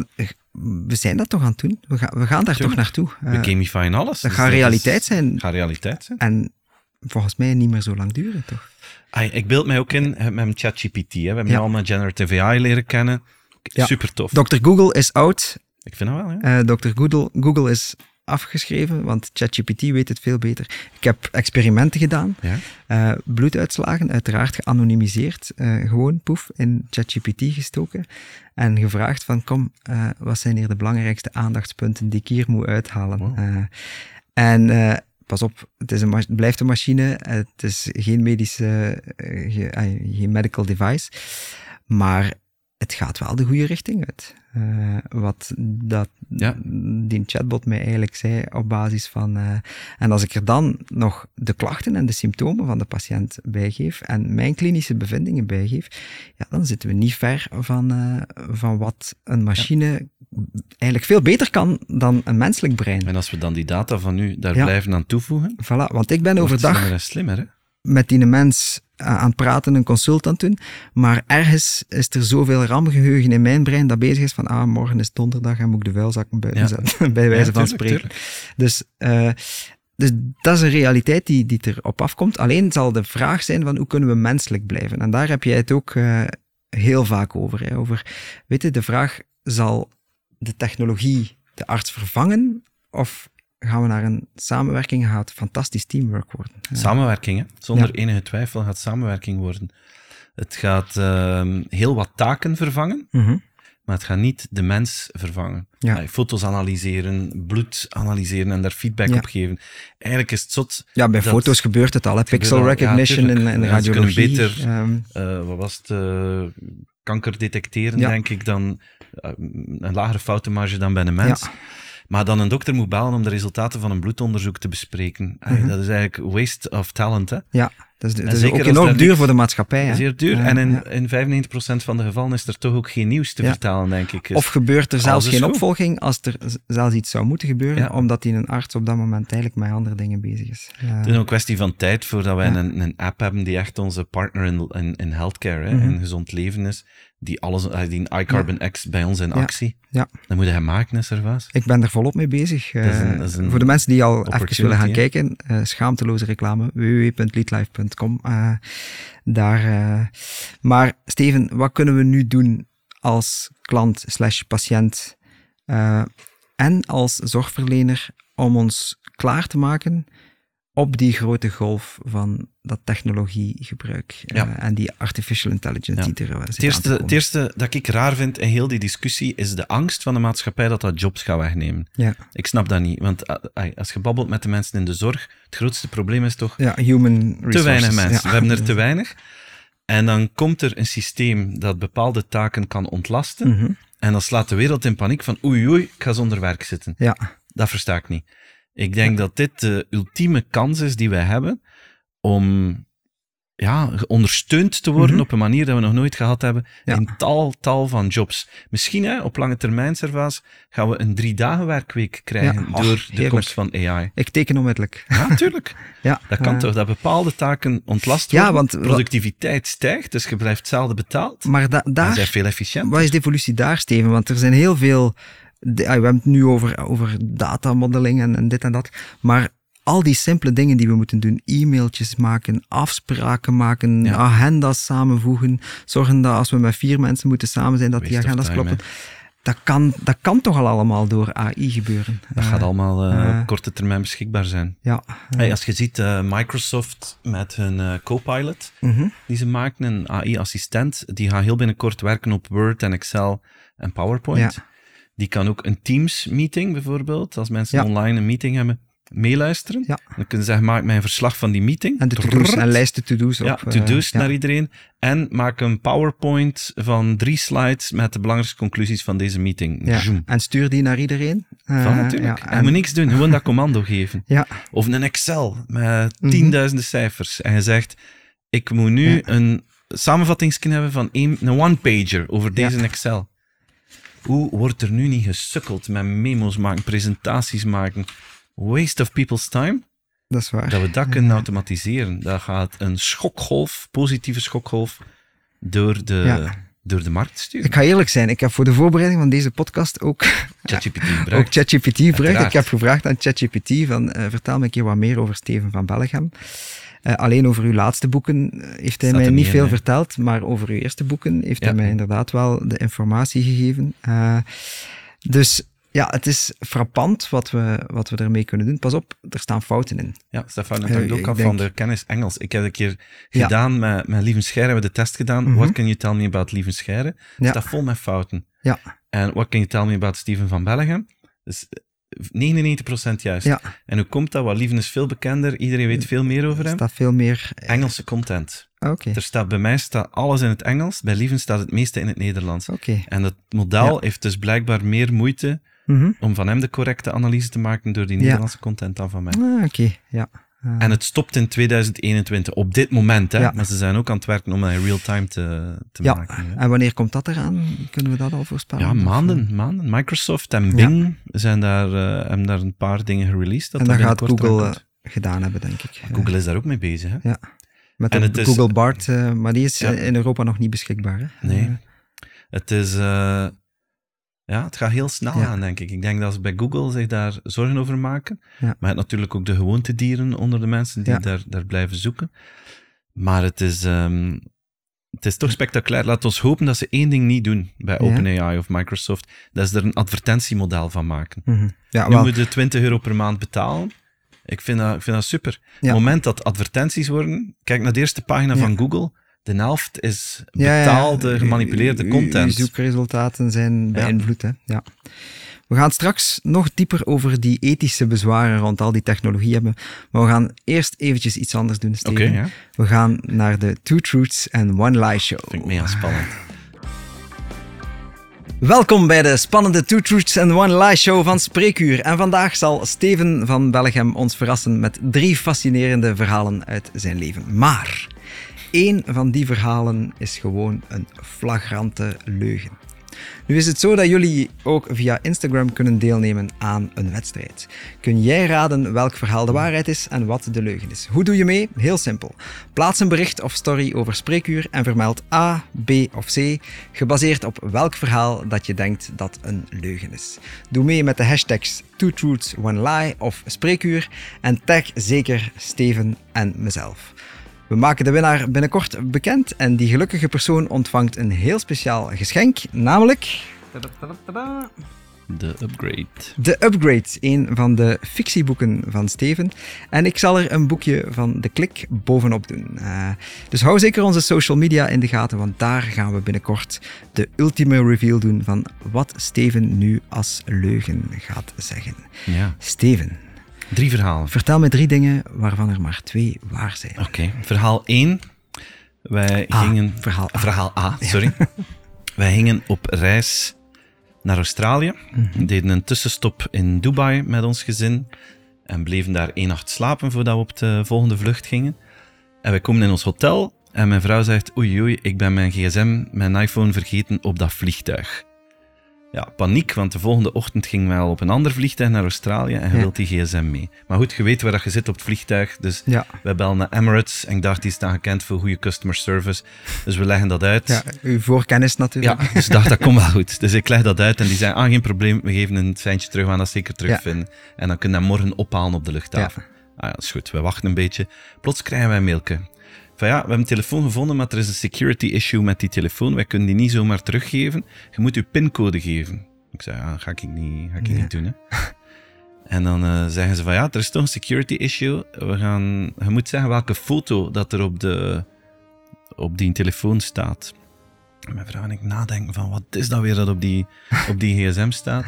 we zijn dat toch aan het doen? We gaan, we gaan daar toch naartoe? We Eh, gamifyen alles. dat Dus gaat is- realiteit zijn. gaat realiteit zijn. En volgens mij niet meer zo lang duren, toch? Ah, ik beeld mij ook in met ChatGPT. We hebben Ja. allemaal generative AI leren kennen. Ja. Super tof. Dr. Google is oud. Ik vind dat wel, ja. Eh Dr. Google, Google is afgeschreven, want ChatGPT weet het veel beter. Ik heb experimenten gedaan. ja. Eh, bloeduitslagen, uiteraard geanonimiseerd. eh, gewoon poef in ChatGPT gestoken. En gevraagd van, kom, wat zijn hier de belangrijkste aandachtspunten die ik hier moet uithalen? Wow. En pas op, het, is een, het blijft een machine. Het is geen medische, ge- geen medical device. Maar het gaat wel de goede richting uit. Eh, wat dat, Ja. die chatbot mij eigenlijk zei op basis van. eh, en als ik er dan nog de klachten en de symptomen van de patiënt bijgeef en mijn klinische bevindingen bijgeef, ja, dan zitten we niet ver van, eh, van wat een machine eigenlijk veel beter kan dan een menselijk brein. En als we dan die data van nu daar Ja. blijven aan toevoegen, Voilà, want ik ben overdag slimmer. Hè? Met die mens eh, aan het praten, een consult aan het doen. Maar ergens is er zoveel ramgeheugen in mijn brein dat bezig is van, ah, morgen is donderdag en moet ik de vuilzakken buiten Ja. zetten, bij wijze Ja, van tuurlijk, spreken. Dus, eh, dus dat is een realiteit die, die erop afkomt. Alleen zal de vraag zijn van, hoe kunnen we menselijk blijven? En daar heb jij het ook eh, heel vaak over. Hè? over weet je, de vraag, zal de technologie de arts vervangen? Of gaan we naar een samenwerking, gaat fantastisch teamwork worden? Samenwerking, hè? zonder Ja. enige twijfel gaat samenwerking worden. Het gaat ehm, heel wat taken vervangen, Mhm. maar het gaat niet de mens vervangen. Ja. Foto's analyseren, bloed analyseren en daar feedback Ja. op geven. Eigenlijk is het zot. Ja, bij foto's gebeurt het al. Hè? Pixel recognition ze kunnen radiologie. beter- ehm, eh, wat was het? eh, kanker detecteren, denk ik, dan eh, een lagere foutenmarge dan bij een mens. Maar dan een dokter moet bellen om de resultaten van een bloedonderzoek te bespreken. Mhm. Dat is eigenlijk waste of talent. Hè? ja, dat is, dat is ook enorm duur voor de maatschappij. Hè? Zeer duur. Ja, en in, ja. in 95% van de gevallen is er toch ook geen nieuws te Ja. vertalen, denk ik. Dus Of gebeurt er zelfs geen opvolging als er zelfs iets zou moeten gebeuren, Ja. omdat die een arts op dat moment eigenlijk met andere dingen bezig is. Ja. Het is ook een kwestie van tijd voordat wij een, een app hebben die echt onze partner in, in, in healthcare, hè, Mhm. in gezond leven is, die, alles, eh, die iCarbon X bij ons in actie. Ja. Dan moet hij maken, hè, Servaas. Ik ben er volop mee bezig. Dat is een- Eh, dat is een voor de mensen die al even willen gaan kijken, eh, schaamteloze reclame, www.leadlife.com. daar. Maar Steven, wat kunnen we nu doen als klant slash patiënt en als zorgverlener om ons klaar te maken op die grote golf van dat technologiegebruik eh, en die artificial intelligence Ja. die er Het eerste, te het eerste dat ik raar vind in heel die discussie is de angst van de maatschappij dat dat jobs gaat wegnemen. Ja. Ik snap dat niet, want eh, eh, als je babbelt met de mensen in de zorg, het grootste probleem is toch ja, human resources. te weinig mensen. We hebben er te weinig. En dan komt er een systeem dat bepaalde taken kan ontlasten. Mhm. En dan slaat de wereld in paniek van oei oei, ik ga zonder werk zitten. Ja, Dat versta ik niet. Ik denk dat dit de ultieme kans is die wij hebben om ja, ondersteund te worden Mhm. op een manier dat we nog nooit gehad hebben Ja. in tal, tal van jobs. Misschien hè, op lange termijn, Servaas, gaan we een drie dagen werkweek krijgen Ja. Door de komst van AI. ik teken onmiddellijk. Ja, natuurlijk. Ja, Dat kan eh, toch, dat bepaalde taken ontlast Ja, worden, want- productiviteit stijgt, dus je blijft hetzelfde betaald. Maar da- daar, zijn veel efficiënter. wat is de evolutie daar, Steven? Want er zijn heel veel... ah, we hebben het nu over, over datamodeling en, en dit en dat. Maar al die simpele dingen die we moeten doen, e-mailtjes maken, afspraken maken, Ja. agenda's samenvoegen, zorgen dat als we met vier mensen moeten samen zijn, dat die Waste agenda's time, kloppen. Dat kan, dat kan toch al allemaal door AI gebeuren. Dat Eh, gaat allemaal eh, eh, op korte termijn beschikbaar zijn. Ja. Hey, als je ziet, eh, Microsoft met hun eh, Copilot, Mhm. die ze maken, een AI-assistent, die gaat heel binnenkort werken op Word en Excel en PowerPoint. Ja. Die kan ook een Teams-meeting bijvoorbeeld, als mensen Ja. online een meeting hebben, meeluisteren. Ja. Dan kunnen ze zeggen, maak mij een verslag van die meeting. En de to-do's en lijsten to-do's Ja, op. eh, to-do's ja. naar iedereen. En maak een PowerPoint van drie slides met de belangrijkste conclusies van deze meeting. Ja. Zoom. En stuur die naar iedereen. Eh, Van natuurlijk. ja, en moet niks doen, gewoon dat commando geven. ja, Of een Excel met Mhm. tienduizenden cijfers. En je zegt, ik moet nu een samenvattingsje hebben van een, een one-pager over deze. Excel. Hoe wordt er nu niet gesukkeld met memo's maken, presentaties maken? Waste of people's time. dat is waar. Dat we dat kunnen automatiseren. Dat gaat een schokgolf, positieve schokgolf, door de. Door de markt sturen. Ik ga eerlijk zijn, ik heb voor de voorbereiding van deze podcast ook, ChatGPT ook gebruikt. ChatGPT gebruikt. Ik heb gevraagd aan ChatGPT van, eh, vertel me een keer wat meer over Steven van Bellegem. Eh, alleen over uw laatste boeken eh, heeft hij Staat mij niet in, veel verteld, maar over uw eerste boeken heeft hij mij inderdaad wel de informatie gegeven. Dus ja, het is frappant wat we, wat we ermee kunnen doen. Pas op, er staan fouten in. Ja, Stefan, dat Eh, ook denk- van de kennis Engels. Ik heb een keer Ja. gedaan met, met Lieven Scheire, hebben we de test gedaan. Mhm. What can you tell me about Lieven Scheire? Het Ja. staat vol met fouten. Ja. En what can you tell me about Steven van Bellegem? Dus eh, 99% juist. Ja. En hoe komt dat? Wat Lieven is veel bekender, iedereen weet veel meer over Er hem. staat veel meer... eh, Engelse content. Oké, Er staat, bij mij staat alles in het Engels, bij Lieven staat het meeste in het Nederlands. oké. En het model heeft dus blijkbaar meer moeite Mhm. om van hem de correcte analyse te maken door die Ja. Nederlandse content dan van mij. Ah, Oké, ja. Eh, En het stopt in 2021, op dit moment. Hè? Ja. Maar ze zijn ook aan het werken om dat in real time te, te Ja, maken. hè. en wanneer komt dat eraan? Kunnen we dat al voorspellen? Ja, maanden, eh, maanden. Microsoft en Bing zijn daar, eh, hebben daar een paar dingen gereleased. Dat En dat dan gaat Google eh, gedaan hebben, denk ik. Google is daar ook mee bezig. Hè? Ja. Met En de is- Google Bart, maar die is in Europa nog niet beschikbaar. Hè? Nee. Het is... ja, het gaat heel snel Ja. aan, denk ik. Ik denk dat ze bij Google zich daar zorgen over maken. Ja. Maar je hebt natuurlijk ook de gewoontedieren onder de mensen die Ja. daar, daar blijven zoeken. Maar het is, ehm, het is toch spectaculair. Laat ons hopen dat ze één ding niet doen bij. OpenAI of Microsoft. Dat ze er een advertentiemodel van maken. mhm. Ja, Nu wel, moet je 20 euro per maand betalen. Ik vind dat, ik vind dat super. Op het moment dat advertenties worden, kijk naar de eerste pagina van Google. De helft is Ja, ja. betaalde, gemanipuleerde content. Uw zoekresultaten zijn beïnvloed. Hè? Ja. We gaan straks nog dieper over die ethische bezwaren rond al die technologie hebben. Maar we gaan eerst eventjes iets anders doen, Steven. ja. We gaan naar de Two Truths and One Lie Show. Vind ik mega spannend. Welkom bij de spannende Two Truths and One Lie Show van Spreekuur. En vandaag zal Steven van Bellegem ons verrassen met drie fascinerende verhalen uit zijn leven. Maar één van die verhalen is gewoon een flagrante leugen. Nu is het zo dat jullie ook via Instagram kunnen deelnemen aan een wedstrijd. Kun jij raden welk verhaal de waarheid is en wat de leugen is? Hoe doe je mee? Heel simpel. Plaats een bericht of story over Spreekuur en vermeld A, B of C, gebaseerd op welk verhaal dat je denkt dat een leugen is. Doe mee met de hashtags Two Truths, One Lie of Spreekuur en tag zeker Steven en mezelf. We maken de winnaar binnenkort bekend en die gelukkige persoon ontvangt een heel speciaal geschenk, namelijk De upgrade. The Upgrade, een van de fictieboeken van Steven. En ik zal er een boekje van de klik bovenop doen. Eh, dus hou zeker onze social media in de gaten, want daar gaan we binnenkort de ultieme reveal doen van wat Steven nu als leugen gaat zeggen. Ja. Steven, Drie verhalen. vertel me drie dingen waarvan er maar twee waar zijn. Oké. Verhaal 1. Wij A, gingen... verhaal A. Verhaal A, sorry. Wij gingen op reis naar Australië. Mhm. Deden een tussenstop in Dubai met ons gezin. En bleven daar één nacht slapen voordat we op de volgende vlucht gingen. En wij komen in ons hotel. En mijn vrouw zegt, oei oei, ik ben mijn gsm, mijn iPhone vergeten op dat vliegtuig. Ja, paniek, want de volgende ochtend gingen wij al op een ander vliegtuig naar Australië en je Ja. wilt die gsm mee. Maar goed, je weet waar dat je zit op het vliegtuig, dus Ja, wij bellen naar Emirates en ik dacht, die staan gekend voor goede customer service. Dus we leggen dat uit. ja uw voorkennis natuurlijk. Ja, dus ik dacht, dat komt wel goed. Dus ik leg dat uit en die zei, ah, geen probleem, we geven een centje terug, we gaan dat zeker terugvinden. En dan kunnen we dat morgen ophalen op de luchthaven. Ah ja, dat is goed. We wachten een beetje. Plots krijgen wij een. Van ja, we hebben een telefoon gevonden, maar er is een security issue met die telefoon. Wij kunnen die niet zomaar teruggeven. Je moet je pincode geven. Ik zei, ja, dat ga ik niet, ga ik niet doen. Hè. En dan eh, zeggen ze van ja, er is toch een security issue. We gaan, je moet zeggen welke foto dat er op, de, op die telefoon staat. En Mijn vrouw en ik nadenken van wat is dat weer dat op die, op die gsm staat.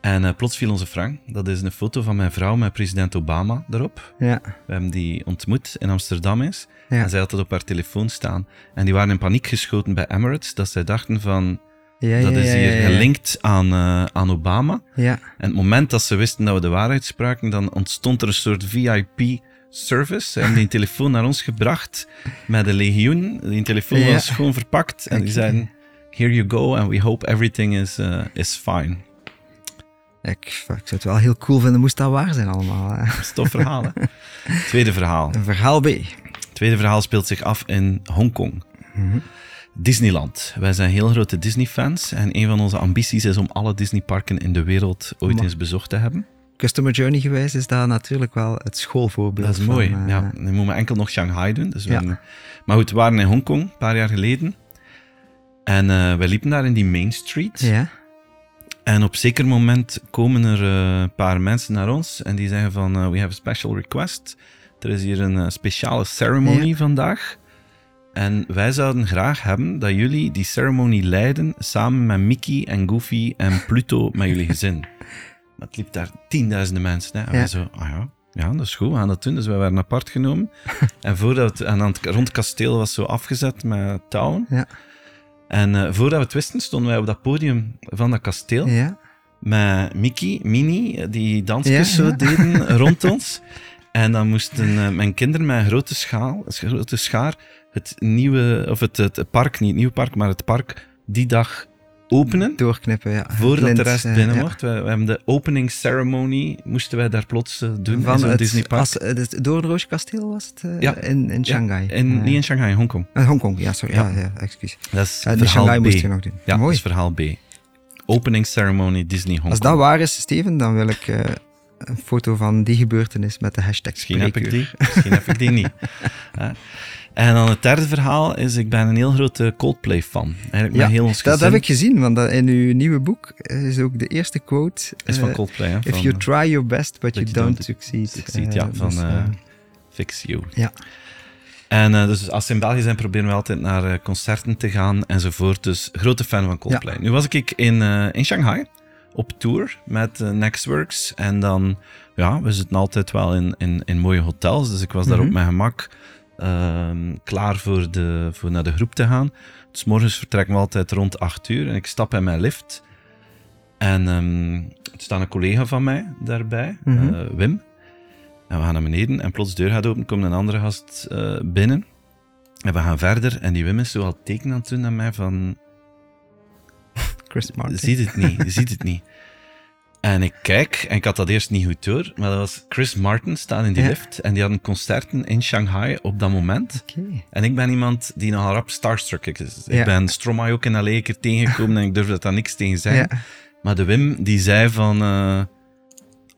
En eh, plots viel onze frank. Dat is een foto van mijn vrouw met president Obama erop. Ja, We hebben die ontmoet in Amsterdam eens. Ja. En zij had het op haar telefoon staan. En die waren in paniek geschoten bij Emirates. Dat zij dachten van, ja, dat is hier gelinkt aan, eh, aan Obama. Ja, En het moment dat ze wisten dat we de waarheid spraken, dan ontstond er een soort VIP-service. Ze hebben die telefoon naar ons gebracht met een legioen. Die telefoon Ja. was gewoon verpakt. En die zeiden, here you go, and we hope everything is, eh, is fine. ik, ik zou het wel heel cool vinden moest dat waar zijn allemaal. hè. Dat is een tof verhaal, hè? Tweede verhaal. Verhaal B. tweede verhaal speelt zich af in Hongkong. Disneyland. Wij zijn heel grote Disney-fans. En een van onze ambities is om alle Disney-parken in de wereld ooit eens bezocht te hebben. Customer Journey gewijs is dat natuurlijk wel het schoolvoorbeeld. Dat is van, mooi. eh, ja, nu moeten we enkel nog Shanghai doen. Dus Ja. maar goed, we waren in Hongkong een paar jaar geleden. En wij liepen daar in die Main Street. ja. En op zeker moment komen er eh, een paar mensen naar ons. En die zeggen van, we have a special request. Er is hier een eh, speciale ceremony Ja. vandaag. En wij zouden graag hebben dat jullie die ceremony leiden samen met Mickey en Goofy en Pluto met jullie gezin. Maar het liep daar tienduizenden mensen. Hè? En Ja. wij zo, ah ja, ja, dat is goed, we gaan dat doen. Dus wij werden apart genomen. en voordat we, en aan het, rond het kasteel was zo afgezet met touwen. Ja. En eh, voordat we het wisten, stonden wij op dat podium van dat kasteel Ja. met Mickey, Minnie, die dansjes zo deden rond ons. En dan moesten eh, mijn kinderen met een grote schaal, een grote schaar, het nieuwe, of het, het park, niet het nieuwe park, maar het park, die dag openen. Doorknippen, ja. Voordat Lint, de rest eh, binnen ja. wordt. We, we hebben de opening ceremony, moesten wij daar plots eh, doen in Van zo'n het, Disneypark. als, het Doornroosje kasteel was het Ja. in, in Ja, Shanghai. in, niet in Shanghai, in Hongkong. eh, Hongkong, ja, sorry. Ja, Ja. ja, excuus. Dat is Uh, in verhaal Shanghai B. moest je nog doen. Ja, dat is verhaal B. Opening ceremony Disney Hongkong. Als dat waar is, Steven, dan wil ik een foto van die gebeurtenis met de hashtag Misschien heb ik die, misschien heb ik die niet. En dan het derde verhaal is, ik ben een heel grote Coldplay-fan. Eigenlijk Ja, heel ons Dat gezin heb ik gezien, want dat in uw nieuwe boek is ook de eerste quote. is van eh, Coldplay, hè, If van you try your best, but you don't don't succeed. Succeed, Eh, ja, van dus, eh, eh, Fix You. ja. En eh, dus als ze in België zijn, proberen we altijd naar eh, concerten te gaan enzovoort. Dus grote fan van Coldplay. Nu was ik in, eh, in Shanghai op tour met eh, Nextworks. En dan, ja, we zitten altijd wel in, in, in mooie hotels. Dus ik was daar Mhm. op mijn gemak ehm, klaar voor, de, voor naar de groep te gaan. Dus morgens vertrekken we altijd rond 8 uur. En ik stap in mijn lift. En ehm, er staat een collega van mij daarbij, Mhm. eh, Wim. En we gaan naar beneden en plots de deur gaat open, komt een andere gast eh, binnen. En we gaan verder en die Wim is zo al teken aan het doen naar mij van... Chris Martin. Je ziet het niet, je ziet het niet. En ik kijk, en ik had dat eerst niet goed door, maar dat was Chris Martin staan in die Ja. lift. En die hadden concerten in Shanghai op dat moment. Oké. En ik ben iemand die nogal rap starstruck is. Ja. Ik ben Stromae ook in L.A. een keer tegengekomen en ik durfde daar niks tegen zeggen. Ja. Maar de Wim, die zei van... eh,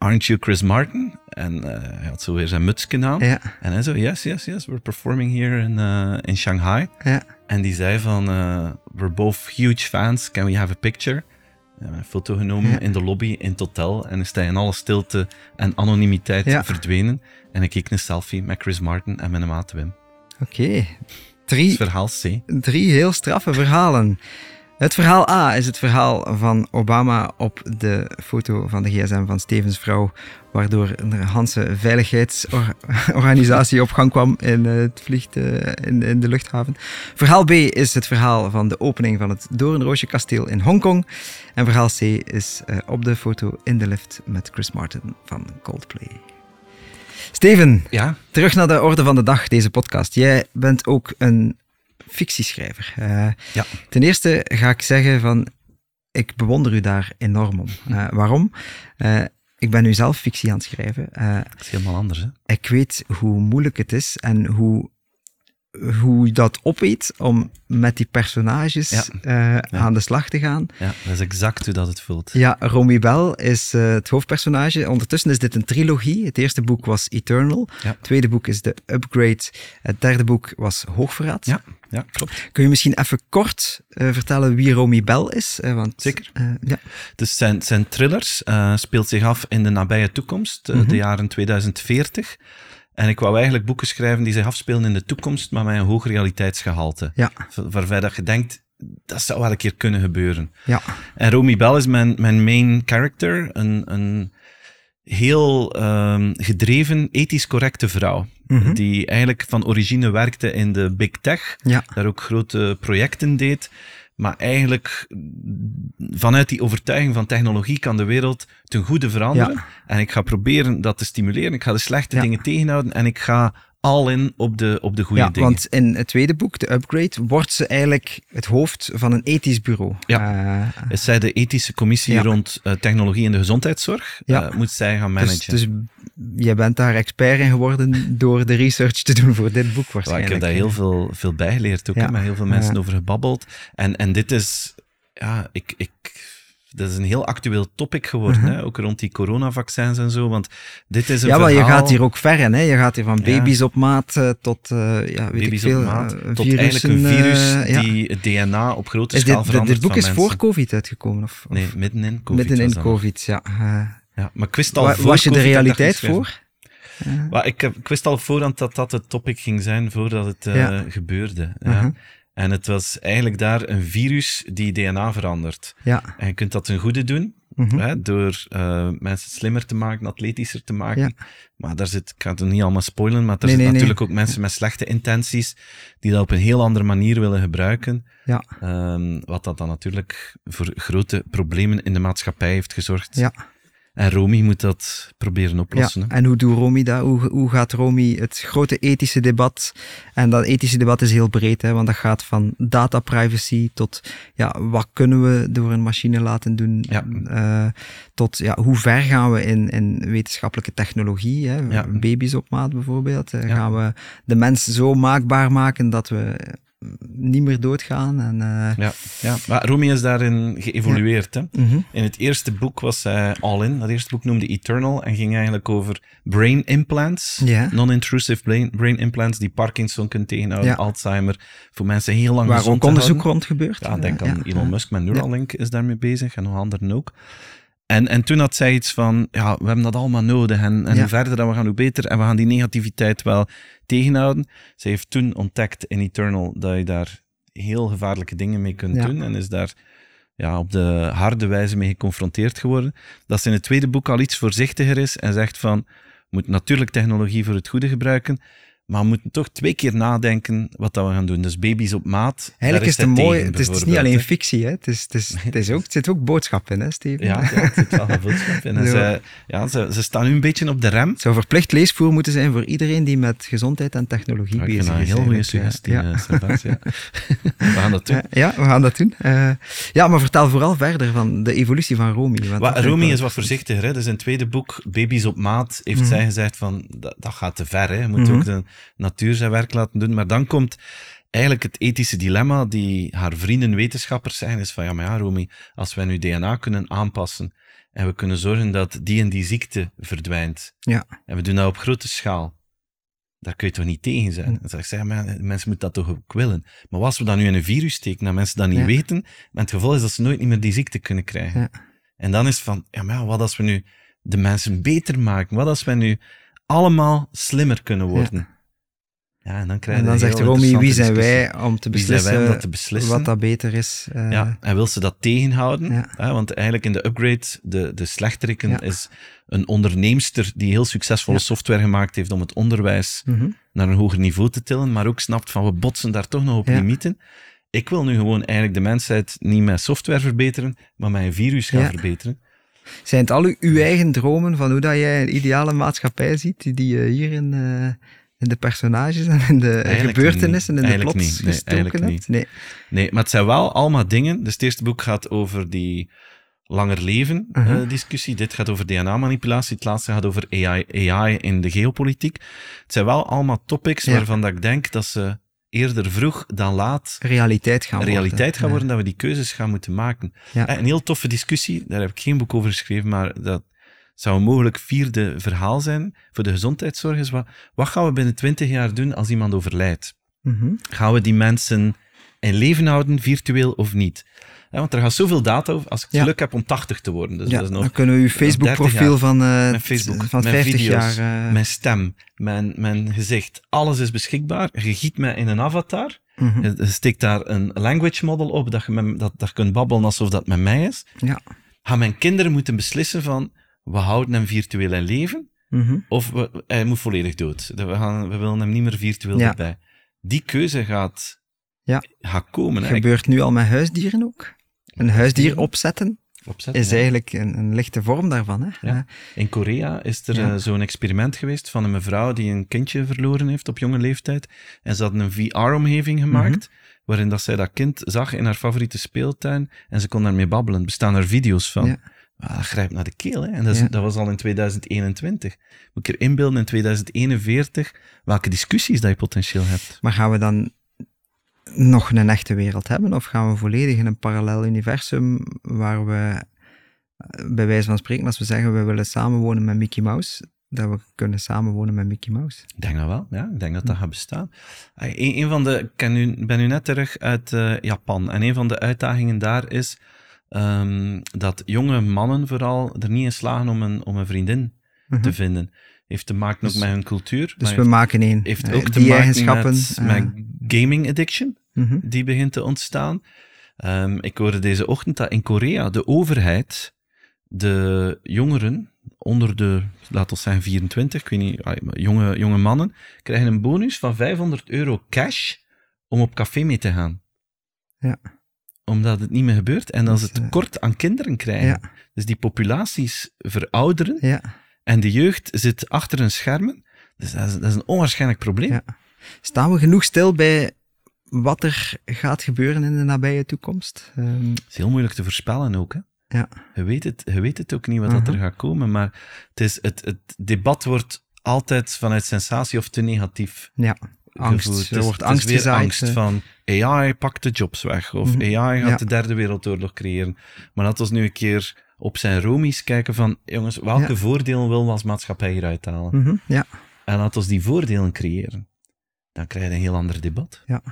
Aren't you Chris Martin? En eh, hij had zo weer zijn mutsje aan. Ja. En hij zo, yes, yes, yes, we're performing here in, eh, in Shanghai. Ja. En die zei van, eh, we're both huge fans, can we have a picture? We hebben een foto genomen Ja. in de lobby in het hotel en is hij in alle stilte en anonimiteit verdwenen. En ik keek een selfie met Chris Martin en mijn maat Wim. Oké. Drie, verhaal C. drie heel straffe verhalen. Het verhaal A is het verhaal van Obama op de foto van de gsm van Stevens vrouw, waardoor een Hanse veiligheidsorganisatie op gang kwam in, het vliegt, eh, in, in de luchthaven. Verhaal B is het verhaal van de opening van het Doornroosje kasteel in Hongkong. En verhaal C is eh, op de foto in de lift met Chris Martin van Coldplay. Steven, Ja, Terug naar de orde van de dag, deze podcast. Jij bent ook een fictieschrijver. Eh, Ja. Ten eerste ga ik zeggen van, ik bewonder u daar enorm om. Eh, waarom? Eh, ik ben nu zelf fictie aan het schrijven. Dat is helemaal anders. Hè? ik weet hoe moeilijk het is en hoe, hoe je dat opeet om met die personages Ja. aan de slag te gaan. Ja, dat is exact hoe dat het voelt. Ja, Romy Bell is het hoofdpersonage. Ondertussen is dit een trilogie. Het eerste boek was Eternal. Het tweede boek is The Upgrade. Het derde boek was Hoogverraad. Ja, ja klopt. Kun je misschien even kort eh, vertellen wie Romy Bell is? Eh, want, Zeker. eh, ja. Dus zijn, zijn thrillers speelt zich af in de nabije toekomst, uh, Mhm. de jaren 2040. En ik wou eigenlijk boeken schrijven die zich afspelen in de toekomst, maar met een hoog realiteitsgehalte. Ja. Waarbij dat je denkt, dat zou wel een keer kunnen gebeuren. Ja. En Romy Bell is mijn, mijn main character, een, een heel um, gedreven, ethisch correcte vrouw. Mhm. Die eigenlijk van origine werkte in de big tech, Ja. daar ook grote projecten deed. Maar eigenlijk vanuit die overtuiging van technologie kan de wereld ten goede veranderen. Ja. En ik ga proberen dat te stimuleren. Ik ga de slechte Ja. dingen tegenhouden en ik ga al in op de, op de goede ja, dingen. want in het tweede boek, The Upgrade, wordt ze eigenlijk het hoofd van een ethisch bureau. Ja. Eh, Is zij de ethische commissie Ja. rond uh, technologie in de gezondheidszorg? Ja. Uh, moet zij gaan dus, managen? dus jij bent daar expert in geworden door de research te doen voor dit boek Ja, waarschijnlijk. ik heb daar heel veel, veel bijgeleerd ook, Ja. met heel veel mensen Ja. over gebabbeld. En, en dit is, ja, ik, ik, dat is een heel actueel topic geworden, hè, ook rond die coronavaccins en zo, want dit is een Mhm. Ja, maar je gaat hier ook ver in. Hè? Je gaat hier van Ja. baby's op maat eh, tot, eh, ja, weet ik veel, op maat, eh, tot eigenlijk een virus ja. die het DNA op grote Is schaal dit, verandert dit boek is mensen. voor COVID uitgekomen? Of, of Nee, midden in COVID. midden in. COVID, ja. Ja, maar ik wist al wa- voor was je de realiteit voor? Maar ik, wist al voorhand dat dat het topic ging zijn voordat het gebeurde. Ja. Mhm. En het was eigenlijk daar een virus die DNA verandert. Ja. En je kunt dat ten goede doen, Mhm. hè, door eh, mensen slimmer te maken, atletischer te maken. Ja. Maar daar zit, ik ga het niet allemaal spoilen, maar er Nee, zitten nee, nee. natuurlijk ook mensen met slechte intenties die dat op een heel andere manier willen gebruiken. Ja. Ehm, wat dat dan natuurlijk voor grote problemen in de maatschappij heeft gezorgd. Ja. En Romy moet dat proberen oplossen. Ja, hè. en hoe doet Romy dat? Hoe, hoe gaat Romy het grote ethische debat? En dat ethische debat is heel breed, hè, want dat gaat van data privacy tot ja, wat kunnen we door een machine laten doen, Ja. eh, tot ja, hoe ver gaan we in, in wetenschappelijke technologie, hè? Ja. baby's op maat bijvoorbeeld. Eh. Gaan we de mens zo maakbaar maken dat we niet meer doodgaan? En, eh, Ja, ja. Maar Romy is daarin geëvolueerd. Hè. mhm. In het eerste boek was zij all in. Dat eerste boek noemde Eternal en ging eigenlijk over brain implants. Non-intrusive brain, brain implants die Parkinson kunnen tegenhouden, Ja. Alzheimer. Voor mensen heel lang Waar ook onderzoek rond gebeurt. Ja, denk aan. Elon Musk met Neuralink is daarmee bezig en nog anderen ook. En, en toen had zij iets van, ja, we hebben dat allemaal nodig en, en Ja. hoe verder dat we gaan, hoe beter. En we gaan die negativiteit wel tegenhouden. Zij heeft toen ontdekt in Eternal dat je daar heel gevaarlijke dingen mee kunt Ja. doen en is daar ja, op de harde wijze mee geconfronteerd geworden. Dat ze in het tweede boek al iets voorzichtiger is en zegt van, we moeten natuurlijk technologie voor het goede gebruiken, maar we moeten toch twee keer nadenken wat dat we gaan doen. Dus baby's op maat. Eigenlijk is het een mooi. Het is, het is niet alleen fictie, hè? Het, is, het, is, het, is ook, het zit ook boodschap in, hè, Steven? Ja, ja, het zit wel een boodschap in. En Ja. ze, ja, ze, ze staan nu een beetje op de rem. Het zou verplicht leesvoer moeten zijn voor iedereen die met gezondheid en technologie Ja, bezig is. een heel goede eigenlijk, suggestie, Ja. eh, Sebastian. We gaan dat doen. Ja, ja, we gaan dat doen. Ja, maar vertel vooral verder van de evolutie van Romy. Wat, Romy is wat voorzichtiger. Hè? Dus in het tweede boek, Baby's op maat, heeft Mhm. zij gezegd van, dat, dat gaat te ver. Hè? Je moet Mhm. ook de natuur zijn werk laten doen. Maar dan komt eigenlijk het ethische dilemma die haar vrienden wetenschappers zeggen, is van, ja, maar ja, Romy, als wij nu DNA kunnen aanpassen en we kunnen zorgen dat die en die ziekte verdwijnt, Ja. en we doen dat op grote schaal, daar kun je toch niet tegen zijn? Dan zeg ik, zeg, maar, mensen moeten dat toch ook willen. Maar als we dat nu in een virus steken, dat mensen dat niet Ja. weten, en het gevolg is dat ze nooit niet meer die ziekte kunnen krijgen. Ja. En dan is het van, ja, maar ja, wat als we nu de mensen beter maken? Wat als we nu allemaal slimmer kunnen worden? Ja, en dan krijg je En dan zegt Romy, wie zijn wij om te wij beslissen, om dat te beslissen? wat dat beter is? Eh, Ja, en wil ze dat tegenhouden? Ja. Hè, want eigenlijk in de upgrade, de, de slechteriken, Ja. is een onderneemster die heel succesvolle Ja. software gemaakt heeft om het onderwijs mhm. naar een hoger niveau te tillen, maar ook snapt van we botsen daar toch nog op limieten. Ik wil nu gewoon eigenlijk de mensheid niet met software verbeteren, maar met een virus gaan verbeteren. Zijn het al uw, uw eigen dromen van hoe dat jij een ideale maatschappij ziet, die, die je hier in, eh, in de personages en in de Eigenlijk gebeurtenissen en in de plots niet. Nee, gestoken eigenlijk hebt? Nee. Nee, maar het zijn wel allemaal dingen. Dus het eerste boek gaat over die langer leven eh, Mhm. discussie. Dit gaat over DNA-manipulatie. Het laatste gaat over AI, AI in de geopolitiek. Het zijn wel allemaal topics Ja. waarvan dat ik denk dat ze eerder vroeg dan laat Realiteit gaan worden. realiteit gaan Ja. worden, dat we die keuzes gaan moeten maken. Ja. Eh, Een heel toffe discussie, daar heb ik geen boek over geschreven, maar dat zou een mogelijk vierde verhaal zijn voor de gezondheidszorg. Is wat, wat gaan we binnen twintig jaar doen als iemand overlijdt? Mhm. Gaan we die mensen in leven houden, virtueel of niet? Ja, want er gaat zoveel data over, als ik Ja. geluk heb om 80 te worden. Dus Ja, dat is nog dan kunnen we uw 30 Facebook-profiel van, Facebook, van mijn 50 video's, jaar... eh, mijn stem, mijn, mijn gezicht, alles is beschikbaar. Je giet mij in een avatar. Je steekt daar een language model op, dat je, met, dat, dat je kunt babbelen alsof dat met mij is. Ja. Gaan mijn kinderen moeten beslissen van, we houden hem virtueel in leven, Mhm. of we, hij moet volledig dood. We, gaan, we willen hem niet meer virtueel Ja. erbij. Die keuze gaat, Ja. gaat komen. Gebeurt nu al met huisdieren ook. Een huisdier opzetten opzetten, is ja. eigenlijk een, een lichte vorm daarvan. Hè? Ja. In Korea is er Ja. eh, zo'n experiment geweest van een mevrouw die een kindje verloren heeft op jonge leeftijd. En ze hadden een VR-omgeving gemaakt, waarin dat zij dat kind zag in haar favoriete speeltuin en ze kon daarmee babbelen. Er bestaan er video's van. Ah, dat grijpt naar de keel, hè. En dat, is, Ja. dat was al in 2021. Moet ik er inbeelden in 2041 welke discussies dat je potentieel hebt. Maar gaan we dan nog een echte wereld hebben? Of gaan we volledig in een parallel universum waar we, eh, bij wijze van spreken, als we zeggen we willen samenwonen met Mickey Mouse, dat we kunnen samenwonen met Mickey Mouse? Ik denk dat wel, ja. Ik denk dat dat gaat bestaan. Ah, Een, een van de, ik nu, ben nu net terug uit eh, Japan. En een van de uitdagingen daar is ehm, dat jonge mannen vooral er niet in slagen om een, om een vriendin Mhm. te vinden. Heeft te maken ook Dus- met hun cultuur. Dus maar we maken één. heeft Eh, ook te die maken eigenschappen. met, eh, met gaming addiction, mhm. die begint te ontstaan. Ehm, ik hoorde deze ochtend dat in Korea de overheid de jongeren onder de, laten we zeggen 24, ik weet niet, jonge, jonge mannen, krijgen een bonus van 500 euro cash om op café mee te gaan. Ja. Omdat het niet meer gebeurt en ze Dus, eh, tekort aan kinderen krijgen. Ja. Dus die populaties verouderen Ja. en de jeugd zit achter hun schermen. Dus dat is, dat is een onwaarschijnlijk probleem. Ja. Staan we genoeg stil bij wat er gaat gebeuren in de nabije toekomst? Ehm, Het is heel moeilijk te voorspellen ook. Hè? ja. Je, weet het, je weet het ook niet wat dat er Mhm. gaat komen, maar het, is, het, het debat wordt altijd vanuit sensatie of te negatief ja, angst. Er wordt angst weer gezaaid. angst van AI pakt de jobs weg, of Mhm. AI gaat Ja. de derde wereldoorlog creëren. Maar laten we nu een keer op zijn romies kijken van, jongens, welke Ja. voordelen willen we als maatschappij hieruit halen? Mhm, Ja, En laten we die voordelen creëren. Dan krijg je een heel ander debat. ja.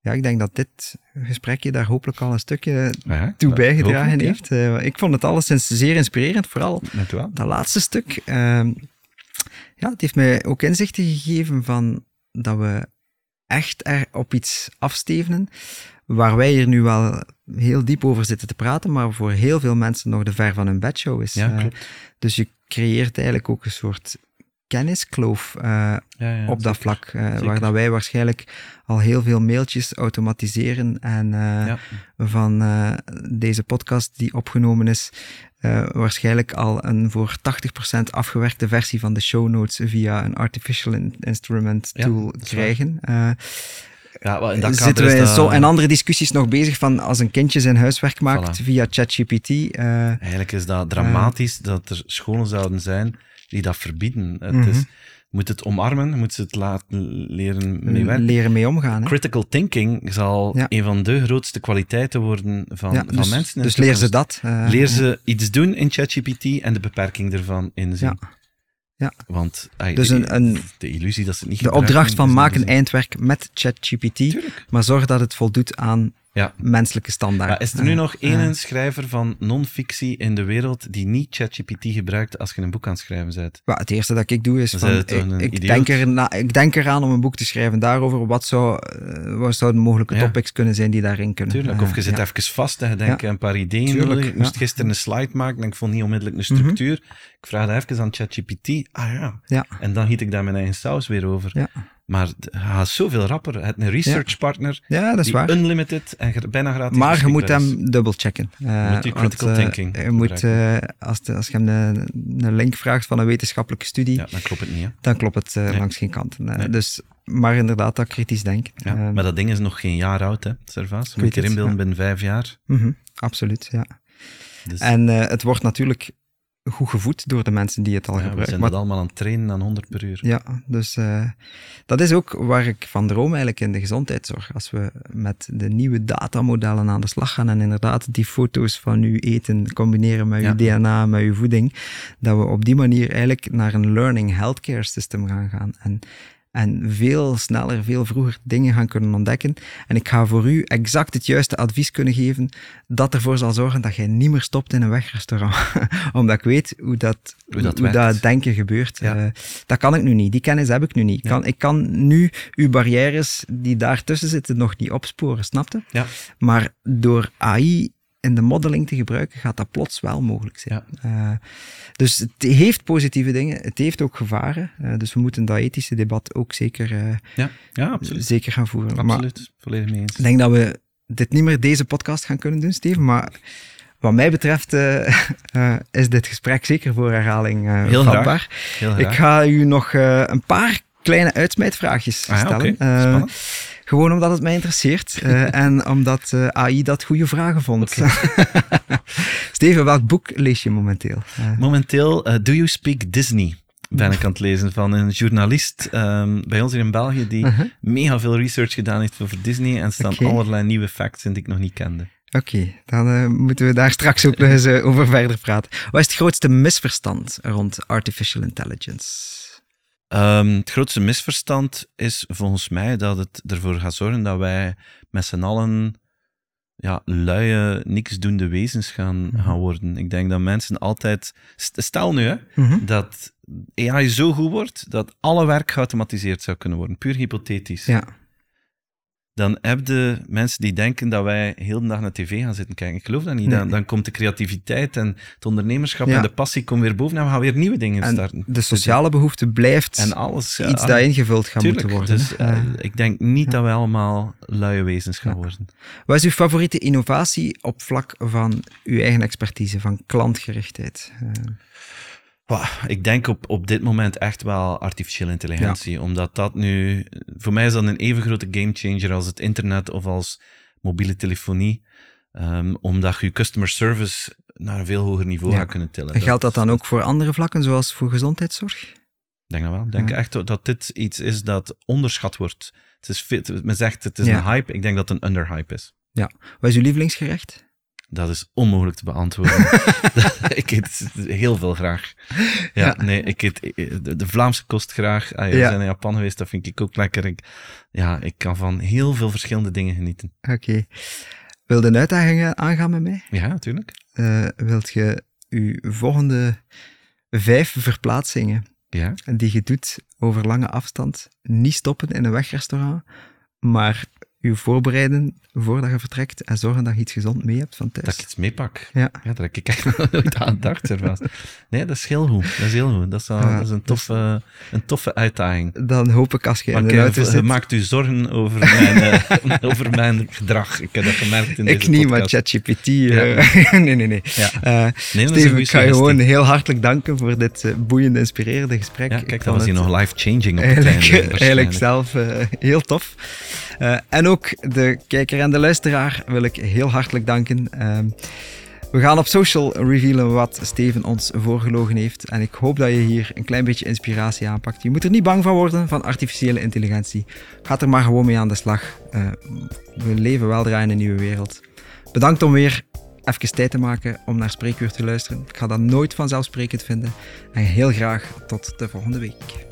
Ja, ik denk dat dit gesprekje daar hopelijk al een stukje Ja, toe bijgedragen hopelijk, heeft. Eh, ik vond het alleszins zeer inspirerend, vooral dat laatste stuk. ehm, ja, het heeft mij ook inzichten gegeven van dat we echt er op iets afstevenen waar wij hier nu wel heel diep over zitten te praten, maar voor heel veel mensen nog de ver van hun bedshow is. Ja, Eh, klopt. dus je creëert eigenlijk ook een soort kenniskloof eh, Ja, ja, op dat vlak, Zeker. waar dat wij waarschijnlijk al heel veel mailtjes automatiseren en eh, Ja. van deze podcast die opgenomen is, waarschijnlijk al een voor 80% afgewerkte versie van de show notes via een artificial in- instrument tool krijgen. Ja, wel, in dat zitten kader we dat- zo en andere discussies nog bezig van als een kindje zijn huiswerk maakt Voilà. via ChatGPT. Eigenlijk is dat dramatisch dat er scholen zouden zijn die dat verbieden. Het Mhm. is, moet het omarmen, moet ze het laten leren mee werken. leren mee omgaan. Hè? Critical thinking zal Ja. een van de grootste kwaliteiten worden van, Ja, van dus, mensen. dus leer ze dat. eh, Leer ze iets doen in ChatGPT en de beperking ervan inzien. Ja. Ja. Want ay, Dus de, een- een- de illusie dat ze het niet De opdracht van maak een eindwerk met ChatGPT, maar zorg dat het voldoet aan Ja. menselijke standaarden. Maar is er nu nog één schrijver van non-fictie in de wereld die niet ChatGPT gebruikt als je een boek aan het schrijven bent? Wel, het eerste dat ik doe is van, ik, ik denk er na, ik denk eraan om een boek te schrijven daarover. Wat, zou, eh, wat zouden mogelijke Ja. topics kunnen zijn die daarin kunnen? Tuurlijk. Eh, Of je zit ja. even vast en je denkt een paar ideeën. Tuurlijk, Ik moest gisteren een slide maken en ik vond niet onmiddellijk een Mhm. structuur. Ik vraag dat even aan ChatGPT. Ah ja. Ja. En dan giet ik daar mijn eigen saus weer over. Ja. Maar het gaat zoveel rapper. Je hebt een research partner ja, dat is die waar. unlimited en bijna gratis Maar je moet hem dubbelchecken. Eh, moet die want, critical eh, thinking Je moet, eh, als, de- als je hem een, een link vraagt van een wetenschappelijke studie, Ja, dan klopt het niet. Hè? dan klopt het eh, Nee. langs geen. Eh, Nee. Dus, maar inderdaad, dat kritisch denken. Ja. Eh, maar dat ding is nog geen jaar oud, hè, Servaas. Moet je het, erin beelden binnen vijf jaar. mhm, absoluut, ja. Dus, En eh, het wordt natuurlijk goed gevoed door de mensen die het al ja, we gebruiken. zijn Maar- dat allemaal aan het trainen aan 100 per uur. Ja, dus eh, dat is ook waar ik van droom eigenlijk in de gezondheidszorg. Als we met de nieuwe datamodellen aan de slag gaan en inderdaad die foto's van uw eten combineren met Ja. uw DNA, met uw voeding, dat we op die manier eigenlijk naar een learning healthcare system gaan gaan. En, en veel sneller, veel vroeger dingen gaan kunnen ontdekken. En ik ga voor u exact het juiste advies kunnen geven dat ervoor zal zorgen dat jij niet meer stopt in een wegrestaurant. Omdat ik weet hoe dat, Hoe dat hoe dat denken gebeurt. Ja. Eh, dat kan ik nu niet. Die kennis heb ik nu niet. Ik Ja. kan, ik kan nu uw barrières die daartussen zitten nog niet opsporen, snapte? Ja. Maar door AI in de modeling te gebruiken, gaat dat plots wel mogelijk zijn. Eh, dus het heeft positieve dingen, het heeft ook gevaren. Eh, dus we moeten dat ethische debat ook zeker, eh, Ja, ja absoluut. zeker gaan voeren. Maar. Volledig mee eens. ik denk dat we dit niet meer deze podcast gaan kunnen doen, Steven. Maar wat mij betreft is dit gesprek zeker voor herhaling eh Heel vatbaar. Heel graag. Ik ga u nog een paar kleine uitsmijtvraagjes Ah ja, stellen. Gewoon omdat het mij interesseert eh, en omdat eh, AI dat goede vragen vond. Steven, welk boek lees je momenteel? Eh, Momenteel, Do You Speak Disney? Ben ik aan het lezen van een journalist ehm, bij ons hier in België die uh-huh. mega veel research gedaan heeft over Disney en er staan allerlei nieuwe facts in die ik nog niet kende. Oké, dan moeten we daar straks ook nog eens over verder praten. Wat is het grootste misverstand rond artificial intelligence? Ehm, het grootste misverstand is volgens mij dat het ervoor gaat zorgen dat wij met z'n allen ja, luie, niksdoende wezens gaan, Mhm. gaan worden. Ik denk dat mensen altijd... st- Stel nu, hè, Mhm. dat AI zo goed wordt dat alle werk geautomatiseerd zou kunnen worden. Puur hypothetisch. Ja, dan heb je mensen die denken dat wij heel de dag naar tv gaan zitten kijken. Ik geloof dat niet. Nee. Dan, komt de creativiteit en het ondernemerschap Ja. en de passie komen weer boven en we gaan weer nieuwe dingen En starten. de sociale behoefte blijft En alles. ja, iets dat ingevuld gaat moeten worden. Dus eh, ik denk niet dat wij allemaal luie wezens gaan worden. wat is uw favoriete innovatie op vlak van uw eigen expertise, van klantgerichtheid? Eh, ik denk op, op dit moment echt wel artificiële intelligentie. Omdat dat nu... Voor mij is dat een even grote gamechanger als het internet of als mobiele telefonie. Ehm, omdat je je customer service naar een veel hoger niveau Ja. gaat kunnen tillen. en geldt dat dan ook voor andere vlakken, zoals voor gezondheidszorg? Ik denk dat wel. Ik denk Ja. echt dat dit iets is dat onderschat wordt. Het is men zegt het is Ja. een hype. Ik denk dat het een underhype is. Wat is uw lievelingsgerecht? Dat is onmogelijk te beantwoorden. ik eet heel veel graag. Ja, Ja. nee, ik eet de, de Vlaamse kost graag. Ah, we Ja. zijn in Japan geweest, dat vind ik ook lekker. Ik, ja, ik kan van heel veel verschillende dingen genieten. Oké. Wil je een uitdaging aangaan met mij? Ja, natuurlijk. Eh, wilt je uw volgende vijf verplaatsingen Ja. die je doet over lange afstand niet stoppen in een wegrestaurant, maar je voorbereiden voordat je vertrekt en zorgen dat je iets gezond mee hebt van Dat thuis? ik iets meepak. Ja. Heb ik echt nooit aan gedacht. Servaas. Nee, dat is heel goed. Dat is heel goed. Dat is, Ja, dat is een, toffe, een toffe uitdaging. Dan hoop ik als je Maar in de eh, zit... maakt u zorgen over mijn, eh, over mijn gedrag. Ik heb dat gemerkt in deze Ik niet, maar podcast. ChatGPT... eh, nee, nee, nee. Nee, dat Steven, ik ga je gewoon heel hartelijk danken voor dit eh, boeiende, inspirerende gesprek. Ik kijk, dat vond was hier nog life-changing op het eigenlijk, einde. eigenlijk zelf heel tof. Eh, en ook de kijker en de luisteraar wil ik heel hartelijk danken. Ehm, we gaan op social revealen wat Steven ons voorgelogen heeft. En ik hoop dat je hier een klein beetje inspiratie aanpakt. Je moet er niet bang van worden van artificiële intelligentie. Ga er maar gewoon mee aan de slag. Eh, we leven wel in een nieuwe wereld. Bedankt om weer even tijd te maken om naar Spreekuur te luisteren. Ik ga dat nooit vanzelfsprekend vinden. En heel graag tot de volgende week.